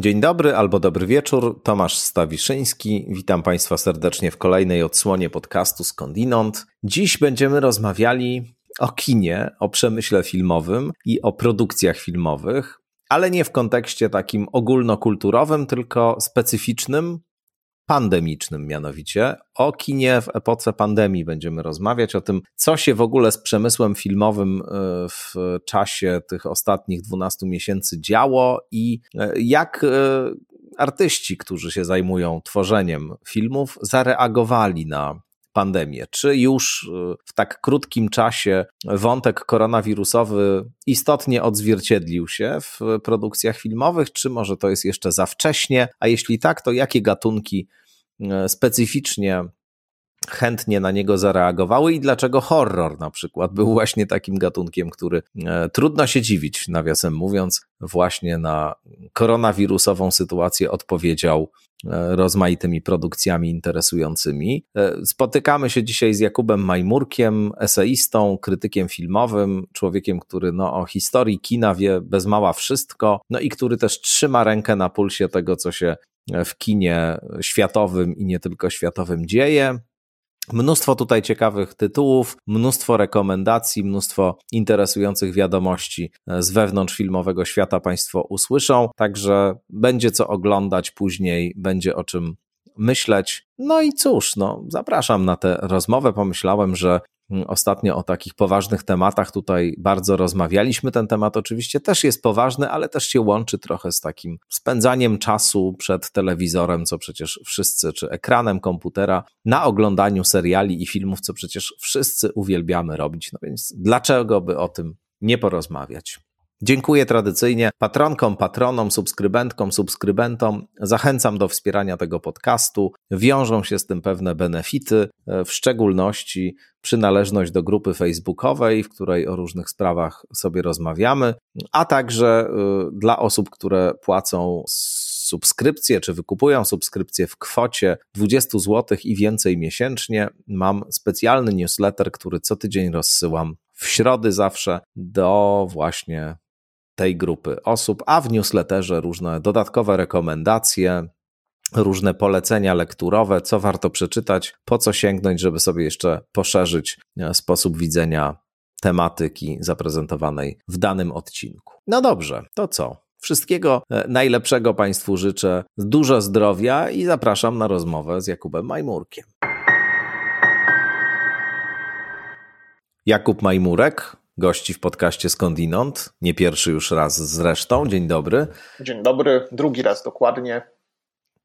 Dzień dobry albo dobry wieczór, Tomasz Stawiszyński. Witam Państwa serdecznie w kolejnej odsłonie podcastu Skądinąd. Dziś będziemy rozmawiali o kinie, o przemyśle filmowym i o produkcjach filmowych, ale nie w kontekście takim ogólnokulturowym, tylko specyficznym, pandemicznym mianowicie. O kinie w epoce pandemii będziemy rozmawiać, o tym, co się w ogóle z przemysłem filmowym e, w czasie tych ostatnich 12 miesięcy działo i e, jak e, artyści, którzy się zajmują tworzeniem filmów, zareagowali na pandemię. Czy już w tak krótkim czasie wątek koronawirusowy istotnie odzwierciedlił się w produkcjach filmowych, czy może to jest jeszcze za wcześnie? A jeśli tak, to jakie gatunki E, specyficznie chętnie na niego zareagowały i dlaczego horror na przykład był właśnie takim gatunkiem, który e, trudno się dziwić, nawiasem mówiąc, właśnie na koronawirusową sytuację odpowiedział e, rozmaitymi produkcjami interesującymi. Spotykamy się dzisiaj z Jakubem Majmurkiem, eseistą, krytykiem filmowym, człowiekiem, który no, o historii kina wie bez mała wszystko, no i który też trzyma rękę na pulsie tego, co się w kinie światowym i nie tylko światowym dzieje. Mnóstwo tutaj ciekawych tytułów, mnóstwo rekomendacji, mnóstwo interesujących wiadomości z wewnątrz filmowego świata Państwo usłyszą, także będzie co oglądać później, będzie o czym myśleć. No i cóż, no, zapraszam na tę rozmowę. Pomyślałem, że Ostatnio o takich poważnych tematach tutaj bardzo rozmawialiśmy. Ten temat oczywiście też jest poważny, ale też się łączy trochę z takim spędzaniem czasu przed telewizorem, co przecież wszyscy, czy ekranem komputera, na oglądaniu seriali i filmów, co przecież wszyscy uwielbiamy robić. No więc dlaczego by o tym nie porozmawiać? Dziękuję tradycyjnie patronkom, patronom, subskrybentkom, subskrybentom. Zachęcam do wspierania tego podcastu. Wiążą się z tym pewne benefity, e, w szczególności przynależność do grupy facebookowej, w której o różnych sprawach sobie rozmawiamy, a także e, dla osób, które płacą subskrypcję, czy wykupują subskrypcję w kwocie 20 zł i więcej miesięcznie, mam specjalny newsletter, który co tydzień rozsyłam w środy zawsze do właśnie tej grupy osób, a w newsletterze różne dodatkowe rekomendacje, różne polecenia lekturowe, co warto przeczytać, po co sięgnąć, żeby sobie jeszcze poszerzyć e, sposób widzenia tematyki zaprezentowanej w danym odcinku. No dobrze, to co? Wszystkiego e, najlepszego Państwu życzę, dużo zdrowia i zapraszam na rozmowę z Jakubem Majmurkiem. Jakub Majmurek, gości w podcaście Skądinąd. Nie pierwszy już raz zresztą. Dzień dobry. Dzień dobry, drugi raz dokładnie.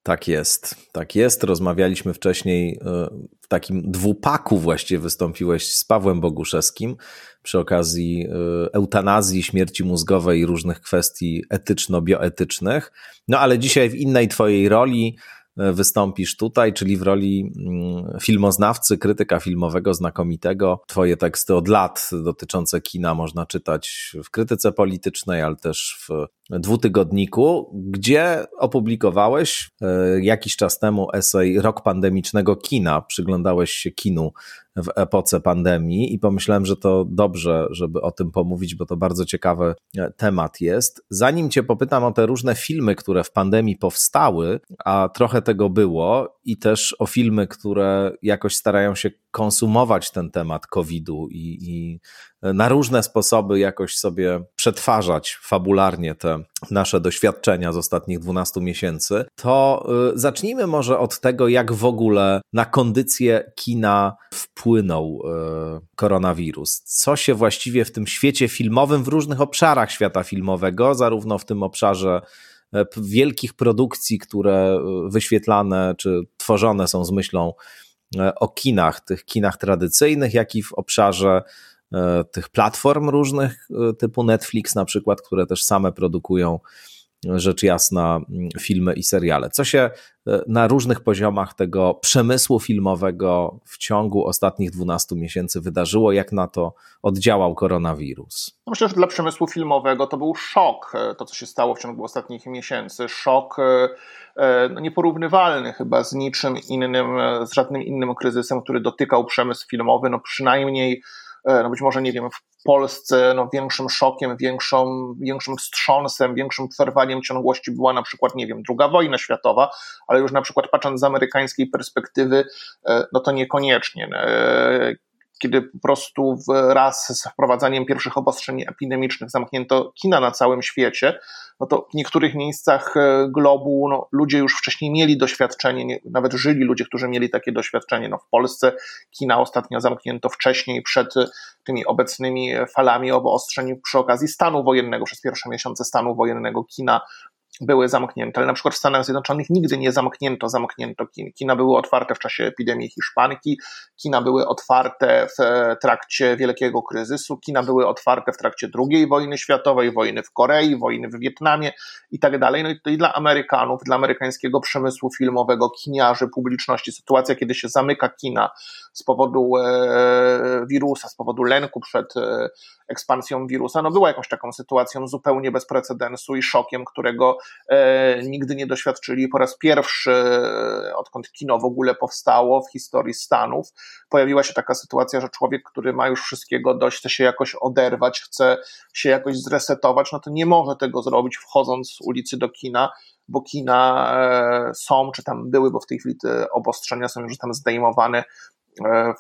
Tak jest, tak jest. Rozmawialiśmy wcześniej e, w takim dwupaku właściwie wystąpiłeś z Pawłem Boguszewskim przy okazji e, eutanazji, śmierci mózgowej i różnych kwestii etyczno-bioetycznych. No ale dzisiaj w innej twojej roli wystąpisz tutaj, czyli w roli mm, filmoznawcy, krytyka filmowego znakomitego. Twoje teksty od lat dotyczące kina można czytać w krytyce politycznej, ale też w dwutygodniku, gdzie opublikowałeś e, jakiś czas temu esej Rok pandemicznego kina. Przyglądałeś się kinu w epoce pandemii i pomyślałem, że to dobrze, żeby o tym pomówić, bo to bardzo ciekawy e, temat jest. Zanim Cię popytam o te różne filmy, które w pandemii powstały, a trochę tego było, i też o filmy, które jakoś starają się konsumować ten temat COVID-u i, i na różne sposoby jakoś sobie przetwarzać fabularnie te nasze doświadczenia z ostatnich 12 miesięcy, to y, zacznijmy może od tego, jak w ogóle na kondycję kina wpłynął y, koronawirus. Co się właściwie w tym świecie filmowym, w różnych obszarach świata filmowego, zarówno w tym obszarze e, wielkich produkcji, które y, wyświetlane czy tworzone są z myślą o kinach, tych kinach tradycyjnych, jak i w obszarze E, tych platform różnych, e, typu Netflix na przykład, które też same produkują e, rzecz jasna filmy i seriale. Co się na różnych poziomach tego przemysłu filmowego w ciągu ostatnich 12 miesięcy wydarzyło, jak na to oddziałał koronawirus? No myślę, że dla przemysłu filmowego to był szok, to co się stało w ciągu ostatnich miesięcy. Szok no, nieporównywalny chyba z niczym innym, z żadnym innym kryzysem, który dotykał przemysł filmowy, no przynajmniej E, no być może nie wiem, w Polsce no, większym szokiem, większą, większym wstrząsem, większym przerwaniem ciągłości była na przykład, nie wiem, druga wojna światowa, ale już na przykład patrząc z amerykańskiej perspektywy, e, no to niekoniecznie. E, kiedy po prostu wraz z wprowadzaniem pierwszych obostrzeń epidemicznych zamknięto kina na całym świecie, no to w niektórych miejscach e, globu no, ludzie już wcześniej mieli doświadczenie, nie, nawet żyli ludzie, którzy mieli takie doświadczenie. No, w Polsce kina ostatnio zamknięto wcześniej przed tymi obecnymi falami obostrzeń przy okazji stanu wojennego, przez pierwsze miesiące stanu wojennego kina były zamknięte, ale na przykład w Stanach Zjednoczonych nigdy nie zamknięto, zamknięto kin. Kina były otwarte w czasie epidemii hiszpanki, kina były otwarte w e, trakcie wielkiego kryzysu, kina były otwarte w trakcie II wojny światowej, wojny w Korei, wojny w Wietnamie i tak dalej. No i to i dla Amerykanów, dla amerykańskiego przemysłu filmowego, kiniarzy, publiczności, sytuacja, kiedy się zamyka kina z powodu e, wirusa, z powodu lęku przed e, ekspansją wirusa, no była jakąś taką sytuacją zupełnie bez precedensu i szokiem, którego nigdy nie doświadczyli. Po raz pierwszy, e, odkąd kino w ogóle powstało w historii Stanów, pojawiła się taka sytuacja, że człowiek, który ma już wszystkiego dość, chce się jakoś oderwać, chce się jakoś zresetować, no to nie może tego zrobić wchodząc z ulicy do kina, bo kina e, są, czy tam były, bo w tej chwili te obostrzenia są już tam zdejmowane E,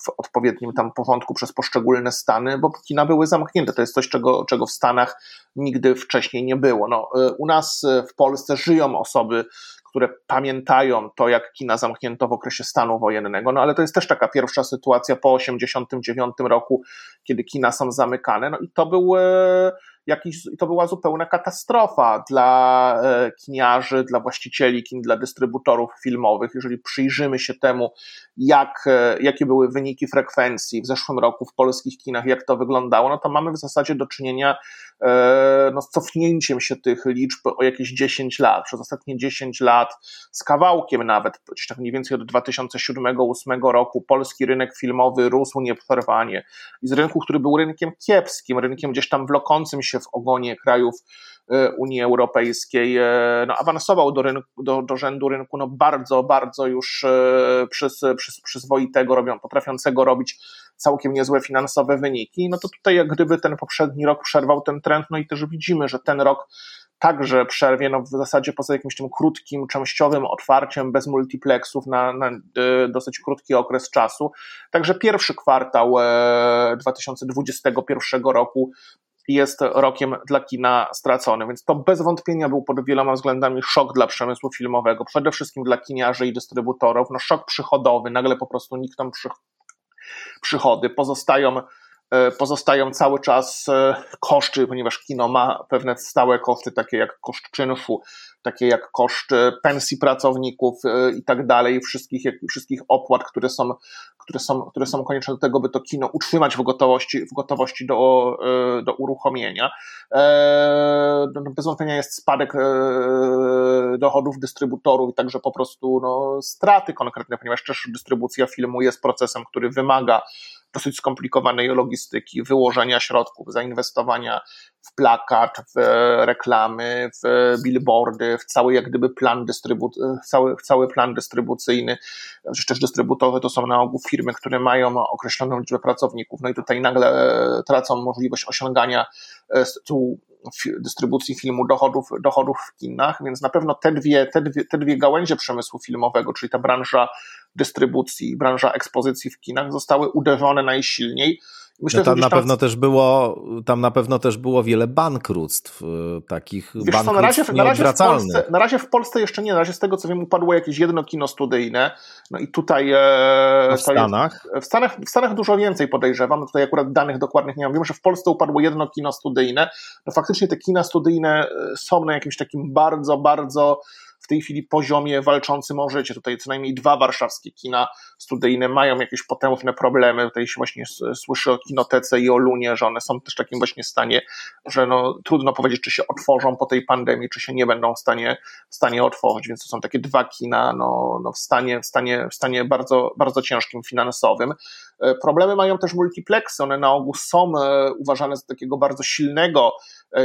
w odpowiednim tam porządku przez poszczególne stany, bo kina były zamknięte. To jest coś, czego, czego w Stanach nigdy wcześniej nie było. No, e, u nas e, w Polsce żyją osoby, które pamiętają to, jak kina zamknięto w okresie stanu wojennego, no ale to jest też taka pierwsza sytuacja po 1989 roku, kiedy kina są zamykane. No i to był jakiś, to była zupełna katastrofa dla e, kiniarzy, dla właścicieli kin, dla dystrybutorów filmowych. Jeżeli przyjrzymy się temu, jak, e, jakie były wyniki frekwencji w zeszłym roku w polskich kinach, jak to wyglądało, no to mamy w zasadzie do czynienia e, no, z cofnięciem się tych liczb o jakieś 10 lat. Przez ostatnie 10 lat, z kawałkiem nawet, gdzieś tak mniej więcej od 2007-2008 roku, polski rynek filmowy rósł nieprzerwanie. I z rynku, który był rynkiem kiepskim, rynkiem gdzieś tam wlokącym się się w ogonie krajów e, Unii Europejskiej, e, no, awansował do, rynku, do, do rzędu rynku no, bardzo, bardzo już e, przyz, przyz, przyzwoitego, robią, potrafiącego robić całkiem niezłe finansowe wyniki. No to tutaj jak gdyby ten poprzedni rok przerwał ten trend, no i też widzimy, że ten rok także przerwie, no w zasadzie poza jakimś tym krótkim, częściowym otwarciem bez multiplexów na, na dosyć krótki okres czasu. Także pierwszy kwartał 2021 roku jest rokiem dla kina stracony. Więc to bez wątpienia był pod wieloma względami szok dla przemysłu filmowego, przede wszystkim dla kiniarzy i dystrybutorów. No szok przychodowy, nagle po prostu nikną przy, przychody, pozostają pozostają cały czas e, koszty, ponieważ kino ma pewne stałe koszty, takie jak koszt czynszu, takie jak koszt e, pensji pracowników i tak dalej, wszystkich, wszystkich opłat, które są które są, które są konieczne do tego, by to kino utrzymać w gotowości, w gotowości do, e, do uruchomienia. E, bez wątpienia jest spadek e, dochodów dystrybutorów i także po prostu no, straty konkretne, ponieważ też dystrybucja filmu jest procesem, który wymaga dosyć skomplikowanej logistyki, wyłożenia środków, zainwestowania w plakat, w reklamy, w billboardy, w cały jak gdyby plan, dystrybu cały, cały plan dystrybucyjny. Przecież też dystrybutorzy to są na ogół firmy, które mają określoną liczbę pracowników, no i tutaj nagle e, tracą możliwość osiągania e, tu dystrybucji filmu dochodów, dochodów w kinach, więc na pewno te dwie, te, dwie, te dwie gałęzie przemysłu filmowego, czyli ta branża dystrybucji, branża ekspozycji w kinach zostały uderzone najsilniej. Myślę, no tam na tam... pewno też było, tam na pewno też było wiele bankructów, y, takich Wiesz bankructw co, na razie, na, razie w Polsce, na razie w Polsce jeszcze nie, na razie z tego co wiem upadło jakieś jedno kino studyjne, no i tutaj... E, w Stanach? w Stanach? W Stanach dużo więcej podejrzewam, tutaj akurat danych dokładnych nie mam, wiem, że w Polsce upadło jedno kino studyjne, no faktycznie te kina studyjne e, są na jakimś takim bardzo, bardzo w tej chwili poziomie walczącym o życie. Tutaj co najmniej dwa warszawskie kina studyjne mają jakieś potężne problemy. Tutaj się właśnie słyszy o kinotece i o Lunie, że one są też w takim właśnie stanie, że no, trudno powiedzieć, czy się otworzą po tej pandemii, czy się nie będą w stanie, w stanie otworzyć. Więc to są takie dwa kina no, no w, stanie, w, stanie, w stanie bardzo, bardzo ciężkim finansowym. Problemy mają też multiplexy, one na ogół są uważane za takiego bardzo silnego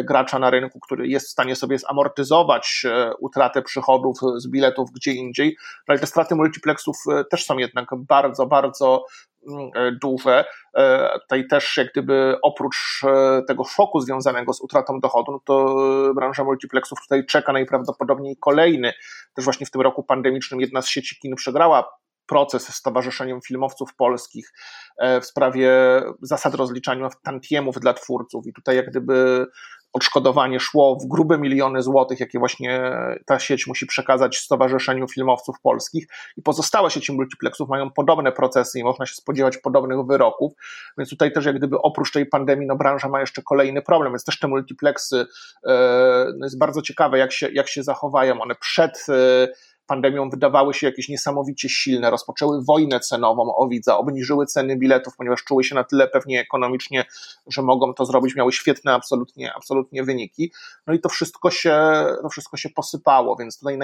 gracza na rynku, który jest w stanie sobie zamortyzować utratę przychodów z biletów gdzie indziej, no ale te straty multiplexów też są jednak bardzo, bardzo Mm, e, duże. E, tutaj też jak gdyby oprócz e, tego szoku związanego z utratą dochodu, no to branża multiplexów tutaj czeka najprawdopodobniej kolejny. Też właśnie w tym roku pandemicznym jedna z sieci kin przegrała proces z Stowarzyszeniem Filmowców Polskich w sprawie zasad rozliczania tantiemów dla twórców. I tutaj jak gdyby odszkodowanie szło w grube miliony złotych, jakie właśnie ta sieć musi przekazać Stowarzyszeniu Filmowców Polskich. I pozostałe sieci multiplexów mają podobne procesy i można się spodziewać podobnych wyroków, więc tutaj też jak gdyby oprócz tej pandemii, no branża ma jeszcze kolejny problem, więc też te multiplexy e, no jest bardzo ciekawe, jak się, jak się zachowają. One przed e, pandemią wydawały się jakieś niesamowicie silne, rozpoczęły wojnę cenową o widza, obniżyły ceny biletów, ponieważ czuły się na tyle pewnie ekonomicznie, że mogą to zrobić, miały świetne absolutnie, absolutnie wyniki. No i to wszystko się, to wszystko się posypało, więc tutaj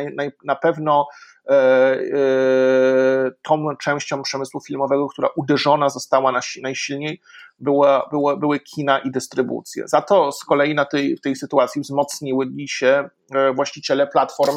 na, pewno E, e, tą częścią przemysłu filmowego, która uderzona została najsilniej, była, była, były kina i dystrybucje. Za to z kolei na tej, w tej sytuacji wzmocniły się e, właściciele platform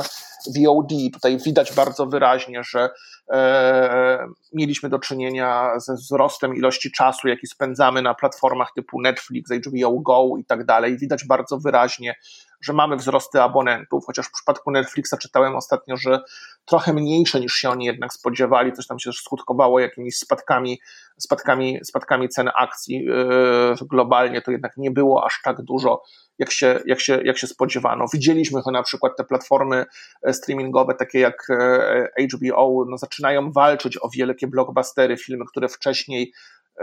VOD. Tutaj widać bardzo wyraźnie, że e, mieliśmy do czynienia ze wzrostem ilości czasu, jaki spędzamy na platformach typu Netflix, HBO Go i tak dalej. Widać bardzo wyraźnie, że mamy wzrosty abonentów, chociaż w przypadku Netflixa czytałem ostatnio, że trochę mniejsze niż się oni jednak spodziewali, coś tam się skutkowało jakimiś spadkami, spadkami, spadkami cen akcji yy, globalnie, to jednak nie było aż tak dużo, jak się, jak się, jak się spodziewano. Widzieliśmy, że na przykład te platformy e, streamingowe, takie jak e, HBO, no zaczynają walczyć o wielkie blockbustery, filmy, które wcześniej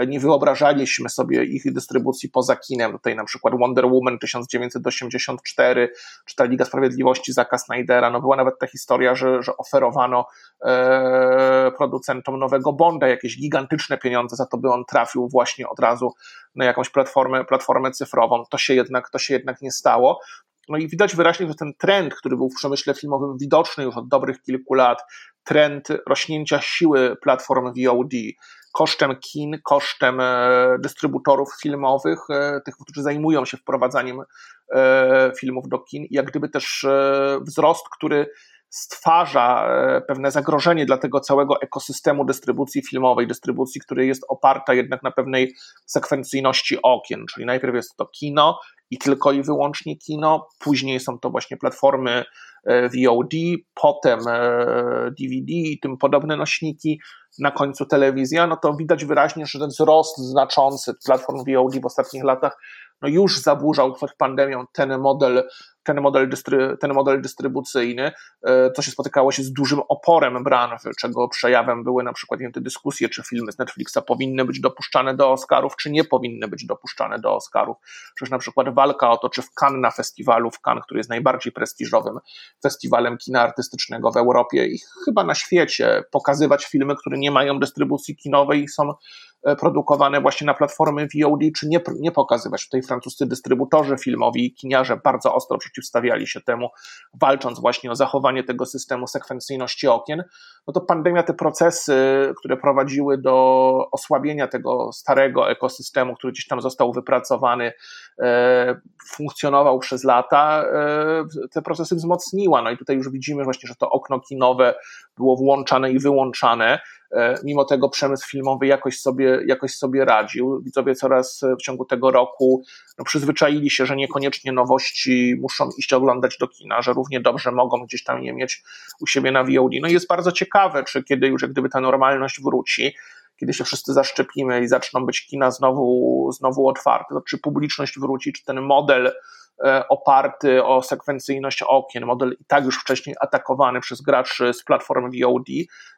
nie wyobrażaliśmy sobie ich dystrybucji poza kinem. Tutaj na przykład Wonder Woman 1984, czy ta Liga Sprawiedliwości Zaka Snydera. No była nawet ta historia, że, że oferowano e, producentom nowego Bonda jakieś gigantyczne pieniądze za to, by on trafił właśnie od razu na jakąś platformę, platformę cyfrową. To się jednak, to się jednak nie stało. No i widać wyraźnie, że ten trend, który był w przemyśle filmowym widoczny już od dobrych kilku lat, trend rośnięcia siły platform VOD, kosztem kin, kosztem e, dystrybutorów filmowych, e, tych, którzy zajmują się wprowadzaniem e, filmów do kin, jak gdyby też wzrost, który stwarza pewne zagrożenie dla tego całego ekosystemu dystrybucji filmowej, dystrybucji, który jest oparta jednak na pewnej sekwencyjności okien, czyli najpierw jest to kino i tylko i wyłącznie kino, później są to właśnie platformy VOD, potem DVD i tym podobne nośniki, na końcu telewizja, no to widać wyraźnie, że ten wzrost znaczący platform VOD w ostatnich latach no już zaburzał przed pandemią ten model ten model, dystry, ten model dystrybucyjny, e, co się spotykało się z dużym oporem branży, czego przejawem były na przykład te dyskusje, czy filmy z Netflixa powinny być dopuszczane do Oscarów, czy nie powinny być dopuszczane do Oscarów. Przecież na przykład walka o to, czy w Cannes na festiwalu, w Cannes, który jest najbardziej prestiżowym festiwalem kina artystycznego w Europie i chyba na świecie, pokazywać filmy, które nie mają dystrybucji kinowej i są produkowane właśnie na platformy VOD, czy nie, nie pokazywać. Tutaj francuscy dystrybutorzy filmowi i kiniarze bardzo ostro przeciwstawiali się temu, walcząc właśnie o zachowanie tego systemu sekwencyjności okien. No to pandemia, te procesy, które prowadziły do osłabienia tego starego ekosystemu, który gdzieś tam został wypracowany, e, funkcjonował przez lata, e, te procesy wzmocniła. No i tutaj już widzimy właśnie, że to okno kinowe było włączane i wyłączane. E, mimo tego przemysł filmowy jakoś sobie, jakoś sobie radził. Widzowie coraz w ciągu tego roku no, przyzwyczaili się, że niekoniecznie nowości muszą iść oglądać do kina, że równie dobrze mogą gdzieś tam je mieć u siebie na VOD. No i jest bardzo ciekawe, czy kiedy już gdyby ta normalność wróci, kiedy się wszyscy zaszczepimy i zaczną być kina znowu, znowu otwarte, to czy publiczność wróci, czy ten model E, oparty o sekwencyjność okien, model i tak już wcześniej atakowany przez graczy z platform VOD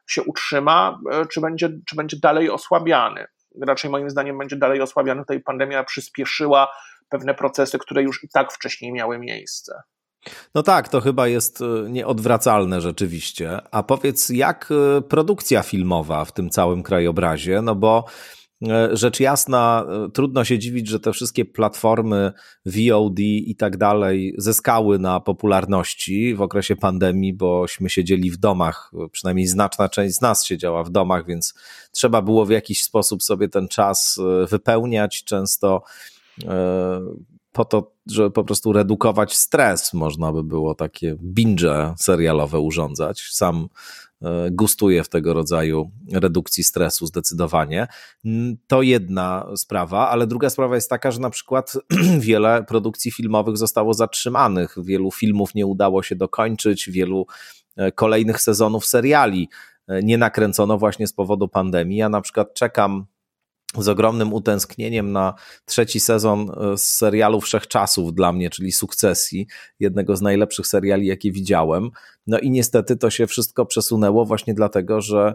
się utrzyma, e, czy będzie, czy będzie dalej osłabiany. Raczej moim zdaniem będzie dalej osłabiany. Tutaj pandemia przyspieszyła pewne procesy, które już i tak wcześniej miały miejsce. No tak, to chyba jest e, nieodwracalne rzeczywiście. A powiedz, jak produkcja filmowa w tym całym krajobrazie? No bo e, rzecz jasna, e, trudno się dziwić, że te wszystkie platformy VOD i tak dalej zyskały na popularności w okresie pandemii, bośmy siedzieli w domach, przynajmniej znaczna część z nas siedziała w domach, więc trzeba było w jakiś sposób sobie ten czas wypełniać. Często po to, żeby po prostu redukować stres, można by było takie binge serialowe urządzać. Sam e, gustuję w tego rodzaju redukcji stresu zdecydowanie. To jedna sprawa, ale druga sprawa jest taka, że na przykład wiele produkcji filmowych zostało zatrzymanych, wielu filmów nie udało się dokończyć, wielu e, kolejnych sezonów seriali e, nie nakręcono właśnie z powodu pandemii. Ja na przykład czekam z ogromnym utęsknieniem na trzeci sezon e, z serialu Wszechczasów dla mnie, czyli Sukcesji, jednego z najlepszych seriali, jakie widziałem. No i niestety to się wszystko przesunęło właśnie dlatego, że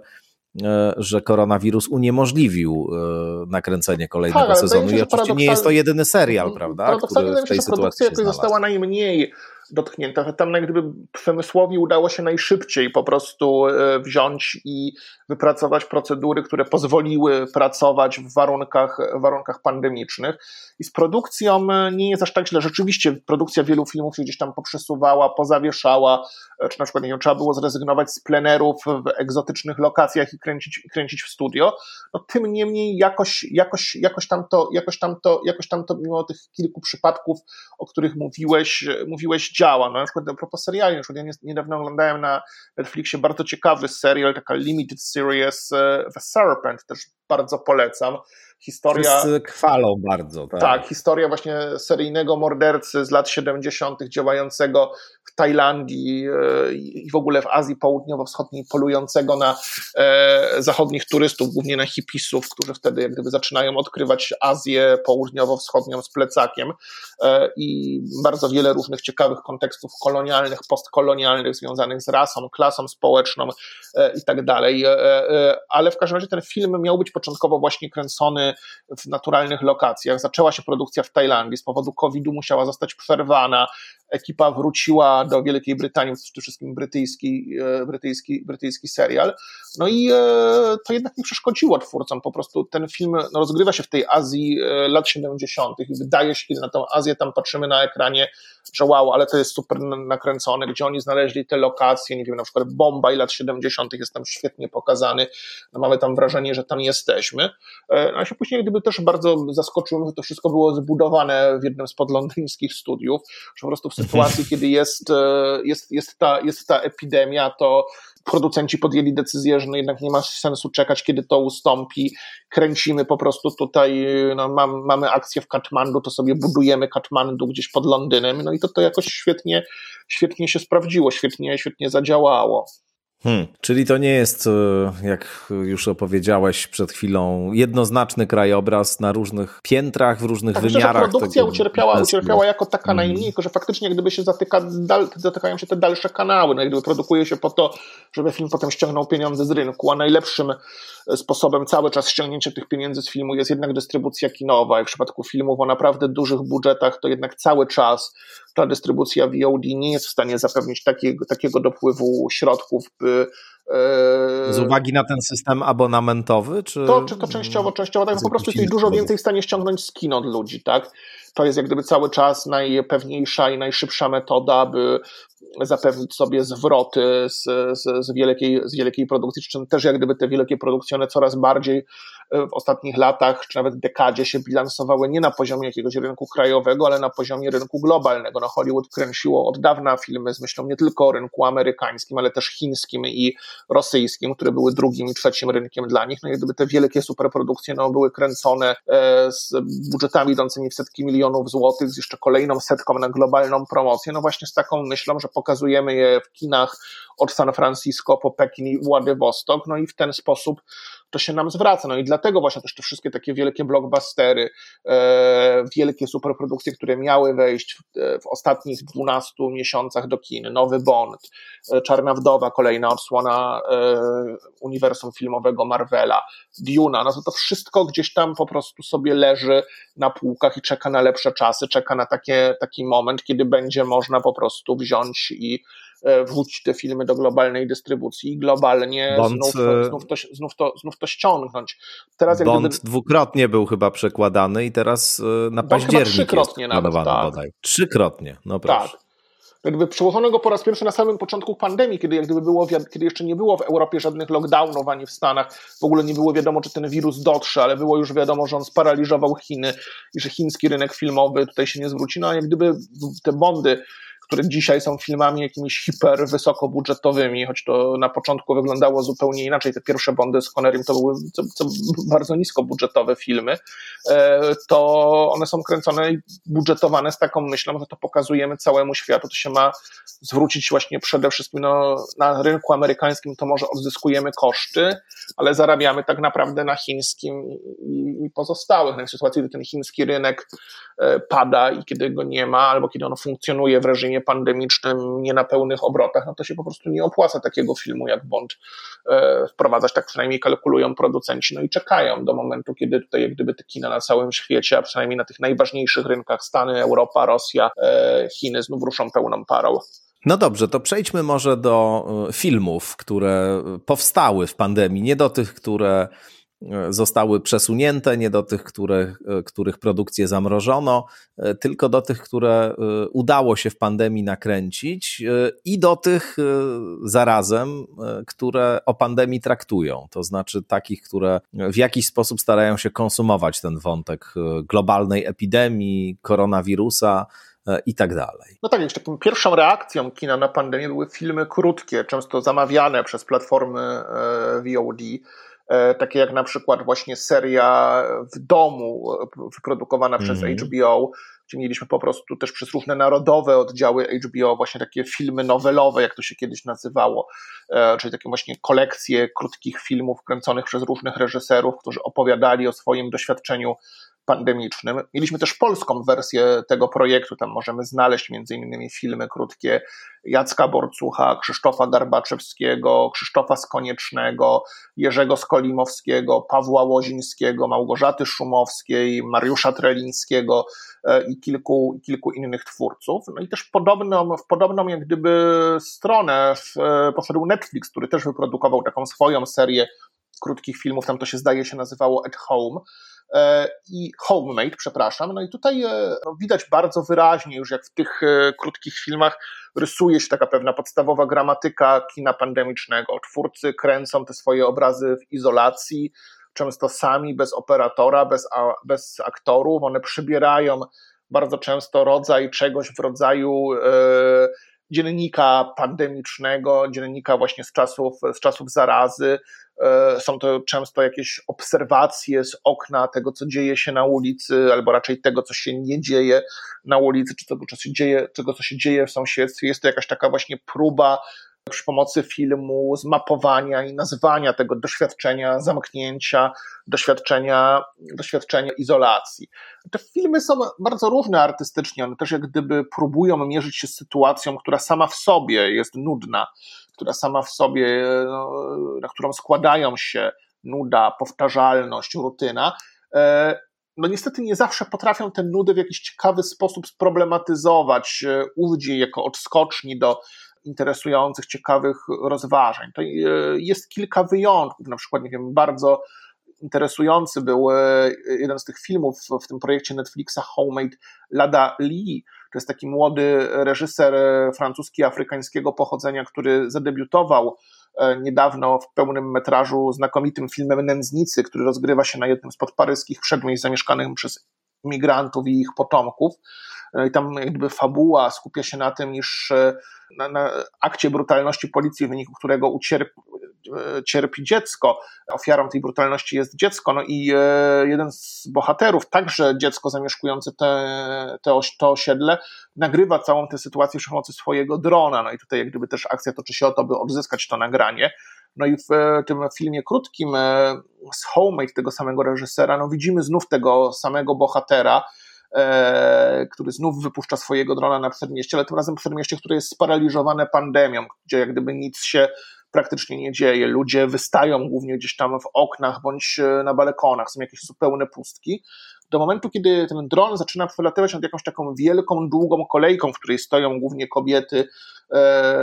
e, że koronawirus uniemożliwił e, nakręcenie kolejnego tak, sezonu. I oczywiście nie jest to jedyny serial, prawda? Który w tej sytuacji się została najmniej dotknięta. Tam jak gdyby przemysłowi udało się najszybciej po prostu e, wziąć i wypracować procedury, które pozwoliły pracować w warunkach, warunkach pandemicznych. I z produkcją e, nie jest aż tak źle. Rzeczywiście produkcja wielu filmów się gdzieś tam poprzesuwała, pozawieszała, e, czy na przykład nie wiem, trzeba było zrezygnować z plenerów w egzotycznych lokacjach i kręcić, kręcić w studio. No, tym niemniej jakoś, jakoś, jakoś, tam to, jakoś, tam to, jakoś tam to, mimo tych kilku przypadków, o których mówiłeś, mówiłeś działa. No, na przykład a propos seriali, na przykład ja niedawno oglądałem na Netflixie bardzo ciekawy serial, taka limited series e, The Serpent, też bardzo polecam. Historia. Wszyscy chwalą bardzo. Tak. tak, historia właśnie seryjnego mordercy z lat 70., działającego w Tajlandii e, i w ogóle w Azji Południowo-Wschodniej, polującego na e, zachodnich turystów, głównie na hipisów, którzy wtedy jak gdyby zaczynają odkrywać Azję Południowo-Wschodnią z plecakiem e, i bardzo wiele różnych ciekawych kontekstów kolonialnych, postkolonialnych, związanych z rasą, klasą społeczną i tak dalej. Ale w każdym razie ten film miał być początkowo właśnie kręcony w naturalnych lokacjach. Zaczęła się produkcja w Tajlandii, z powodu COVID-u musiała zostać przerwana. Ekipa wróciła do Wielkiej Brytanii, przede wszystkim brytyjski, e, brytyjski, brytyjski serial. No i e, to jednak nie przeszkodziło twórcom. Po prostu ten film no, rozgrywa się w tej Azji e, lat 70. i wydaje się, kiedy na tą Azję tam patrzymy na ekranie, że wow, ale to jest super nakręcone, gdzie oni znaleźli te lokacje, nie wiem, na przykład Bombaj lat 70. jest tam świetnie pokazany. No, mamy tam wrażenie, że tam jesteśmy. A no, się później gdyby też bardzo zaskoczyłem, że to wszystko było zbudowane w jednym z podlondyńskich studiów, że po prostu w sytuacji, kiedy jest, e, jest, jest, ta, jest ta epidemia, to producenci podjęli decyzję, że no jednak nie ma sensu czekać, kiedy to ustąpi. Kręcimy po prostu tutaj, no mam, mamy akcję w Katmandu, to sobie budujemy Katmandu gdzieś pod Londynem. No i to, to jakoś świetnie, świetnie się sprawdziło, świetnie, świetnie zadziałało. Hmm, czyli to nie jest, e, jak już opowiedziałeś przed chwilą, jednoznaczny krajobraz na różnych piętrach, w różnych tak, wymiarach. Myślę, produkcja ucierpiała, ucierpiała jako taka hmm. najmniej, tylko że faktycznie gdyby się zatyka, dal, zatykają się te dalsze kanały, no gdyby produkuje się po to, żeby film potem ściągnął pieniądze z rynku, a najlepszym sposobem cały czas ściągnięcia tych pieniędzy z filmu jest jednak dystrybucja kinowa i w przypadku filmów o naprawdę dużych budżetach to jednak cały czas ta dystrybucja VOD nie jest w stanie zapewnić takiego, takiego dopływu środków, by z uwagi na ten system abonamentowy? Czy... To, czy to częściowo, częściowo, tak, po prostu jesteś dużo więcej w stanie ściągnąć z kin od ludzi, tak? To jest jak gdyby cały czas najpewniejsza i najszybsza metoda, aby zapewnić sobie zwroty z, z, z, wielkiej, z wielkiej produkcji, przy czym też jak gdyby te wielkie produkcje one coraz bardziej e, w ostatnich latach, czy nawet dekadzie się bilansowały nie na poziomie jakiegoś rynku krajowego, ale na poziomie rynku globalnego. No Hollywood kręciło od dawna filmy z myślą nie tylko o rynku amerykańskim, ale też chińskim i rosyjskim, które były drugim i trzecim rynkiem dla nich. No i gdyby te wielkie superprodukcje no, były kręcone e, z budżetami idącymi w setki milionów złotych, z jeszcze kolejną setką na globalną promocję, no właśnie z taką myślą, że pokazujemy je w kinach od San Francisco po Pekin i Władywostok, no i w ten sposób to się nam zwraca. No i dlatego właśnie też te wszystkie takie wielkie blockbustery, e, wielkie superprodukcje, które miały wejść w, e, w, ostatnich 12 miesiącach do kin, Nowy Bond, e, Czarna Wdowa, kolejna odsłona e, uniwersum filmowego Marvela, Duna, no to to wszystko gdzieś tam po prostu sobie leży na półkach i czeka na lepsze czasy, czeka na takie, taki moment, kiedy będzie można po prostu wziąć i wrzucić te filmy do globalnej dystrybucji i globalnie Bond, znów, znów, to, znów, to, znów to ściągnąć. Teraz jak Bond gdyby... dwukrotnie był chyba przekładany i teraz na październik trzykrotnie jest nawet, tak. bodaj. Trzykrotnie, no proszę. Tak jakby przełożono go po raz pierwszy na samym początku pandemii, kiedy, jak gdyby było, kiedy jeszcze nie było w Europie żadnych lockdownów ani w Stanach, w ogóle nie było wiadomo, czy ten wirus dotrze, ale było już wiadomo, że on sparaliżował Chiny i że chiński rynek filmowy tutaj się nie zwróci. No a jak gdyby te bondy które dzisiaj są filmami jakimiś hiper wysokobudżetowymi, choć to na początku wyglądało zupełnie inaczej. Te pierwsze Bondy z Connerym to były co, co bardzo niskobudżetowe filmy, e, to one są kręcone i budżetowane z taką myślą, że to pokazujemy całemu światu. To się ma zwrócić właśnie przede wszystkim no, na rynku amerykańskim, to może odzyskujemy koszty, ale zarabiamy tak naprawdę na chińskim i, pozostałych. No w sytuacji, gdy ten chiński rynek e, pada i kiedy go nie ma, albo kiedy on funkcjonuje w reżimie pandemicznym, nie na pełnych obrotach, no to się po prostu nie opłaca takiego filmu jak Bond e, wprowadzać, tak przynajmniej kalkulują producenci, no i czekają do momentu, kiedy tutaj jak gdyby te kina na całym świecie, a przynajmniej na tych najważniejszych rynkach Stany, Europa, Rosja, e, Chiny znów ruszą pełną parą. No dobrze, to przejdźmy może do e, filmów, które powstały w pandemii, nie do tych, które zostały przesunięte, nie do tych, które, których produkcję zamrożono, tylko do tych, które e, udało się w pandemii nakręcić e, i do tych e, zarazem, które o pandemii traktują. To znaczy takich, które w jakiś sposób starają się konsumować ten wątek globalnej epidemii, koronawirusa i tak dalej. No tak, jeszcze pierwszą reakcją kina na pandemię były filmy krótkie, często zamawiane przez platformy VOD takie jak na przykład właśnie seria w domu e, wyprodukowana przez mm. HBO, gdzie mieliśmy po prostu też przez różne narodowe oddziały HBO właśnie takie filmy nowelowe, jak to się kiedyś nazywało, e, czyli takie właśnie kolekcje krótkich filmów kręconych przez różnych reżyserów, którzy opowiadali o swoim doświadczeniu pandemicznym. Mieliśmy też polską wersję tego projektu, tam możemy znaleźć innymi filmy krótkie Jacka Borcucha, Krzysztofa Garbaczewskiego, Krzysztofa Skoniecznego, Jerzego Skolimowskiego, Pawła Łozińskiego, Małgorzaty Szumowskiej, Mariusza Trelińskiego e, i kilku, kilku innych twórców. No i też podobną, w podobną jak gdyby stronę w, e, poszedł Netflix, który też wyprodukował taką swoją serię krótkich filmów, tam to się zdaje się nazywało At Home, i Homemade, przepraszam. No i tutaj e, no, widać bardzo wyraźnie już, jak w tych e, krótkich filmach rysuje się taka pewna podstawowa gramatyka kina pandemicznego. Twórcy kręcą te swoje obrazy w izolacji, często sami, bez operatora, bez, bez aktorów. One przybierają bardzo często rodzaj czegoś w rodzaju dziennika pandemicznego, dziennika właśnie z czasów, z czasów zarazy. E, są to często jakieś obserwacje z okna tego, co dzieje się na ulicy, albo raczej tego, co się nie dzieje na ulicy, czy tego, co się dzieje, tego, co się dzieje w sąsiedztwie. Jest to jakaś taka właśnie próba przy pomocy filmu, zmapowania i nazwania tego doświadczenia zamknięcia, doświadczenia, doświadczenia izolacji. Te filmy są bardzo różne artystycznie, one też jak gdyby próbują mierzyć się z sytuacją, która sama w sobie jest nudna, która sama w sobie, no, na którą składają się nuda, powtarzalność, rutyna. E, no niestety nie zawsze potrafią tę nudę w jakiś ciekawy sposób sproblematyzować, e, ujść jako odskoczni do interesujących, ciekawych rozważań. To e, jest kilka wyjątków, na przykład, nie wiem, bardzo interesujący był e, jeden z tych filmów w tym projekcie Netflixa Homemade Lada Lee. To jest taki młody reżyser francuski afrykańskiego pochodzenia, który zadebiutował e, niedawno w pełnym metrażu znakomitym filmem Nędznicy, który rozgrywa się na jednym z podparyskich przedmieść zamieszkanych przez migrantów i ich potomków. I tam jakby fabuła skupia się na tym, iż na, na akcie brutalności policji, w wyniku którego ucierpi, e, cierpi dziecko. Ofiarą tej brutalności jest dziecko, no i e, jeden z bohaterów, także dziecko zamieszkujące te, te, to osiedle, nagrywa całą tę sytuację przy pomocy swojego drona. No i tutaj jak gdyby też akcja toczy się o to, by odzyskać to nagranie. No i w e, tym filmie krótkim z Homemade tego samego reżysera, no widzimy znów tego samego bohatera, e, który znów wypuszcza swojego drona na przedmieście, ale tym razem przedmieście, które jest sparaliżowane pandemią, gdzie jak gdyby nic się praktycznie nie dzieje. Ludzie wystają głównie gdzieś tam w oknach bądź e, na balkonach, są jakieś zupełne pustki. Do momentu, kiedy ten dron zaczyna przelatywać nad jakąś taką wielką, długą kolejką, w której stoją głównie kobiety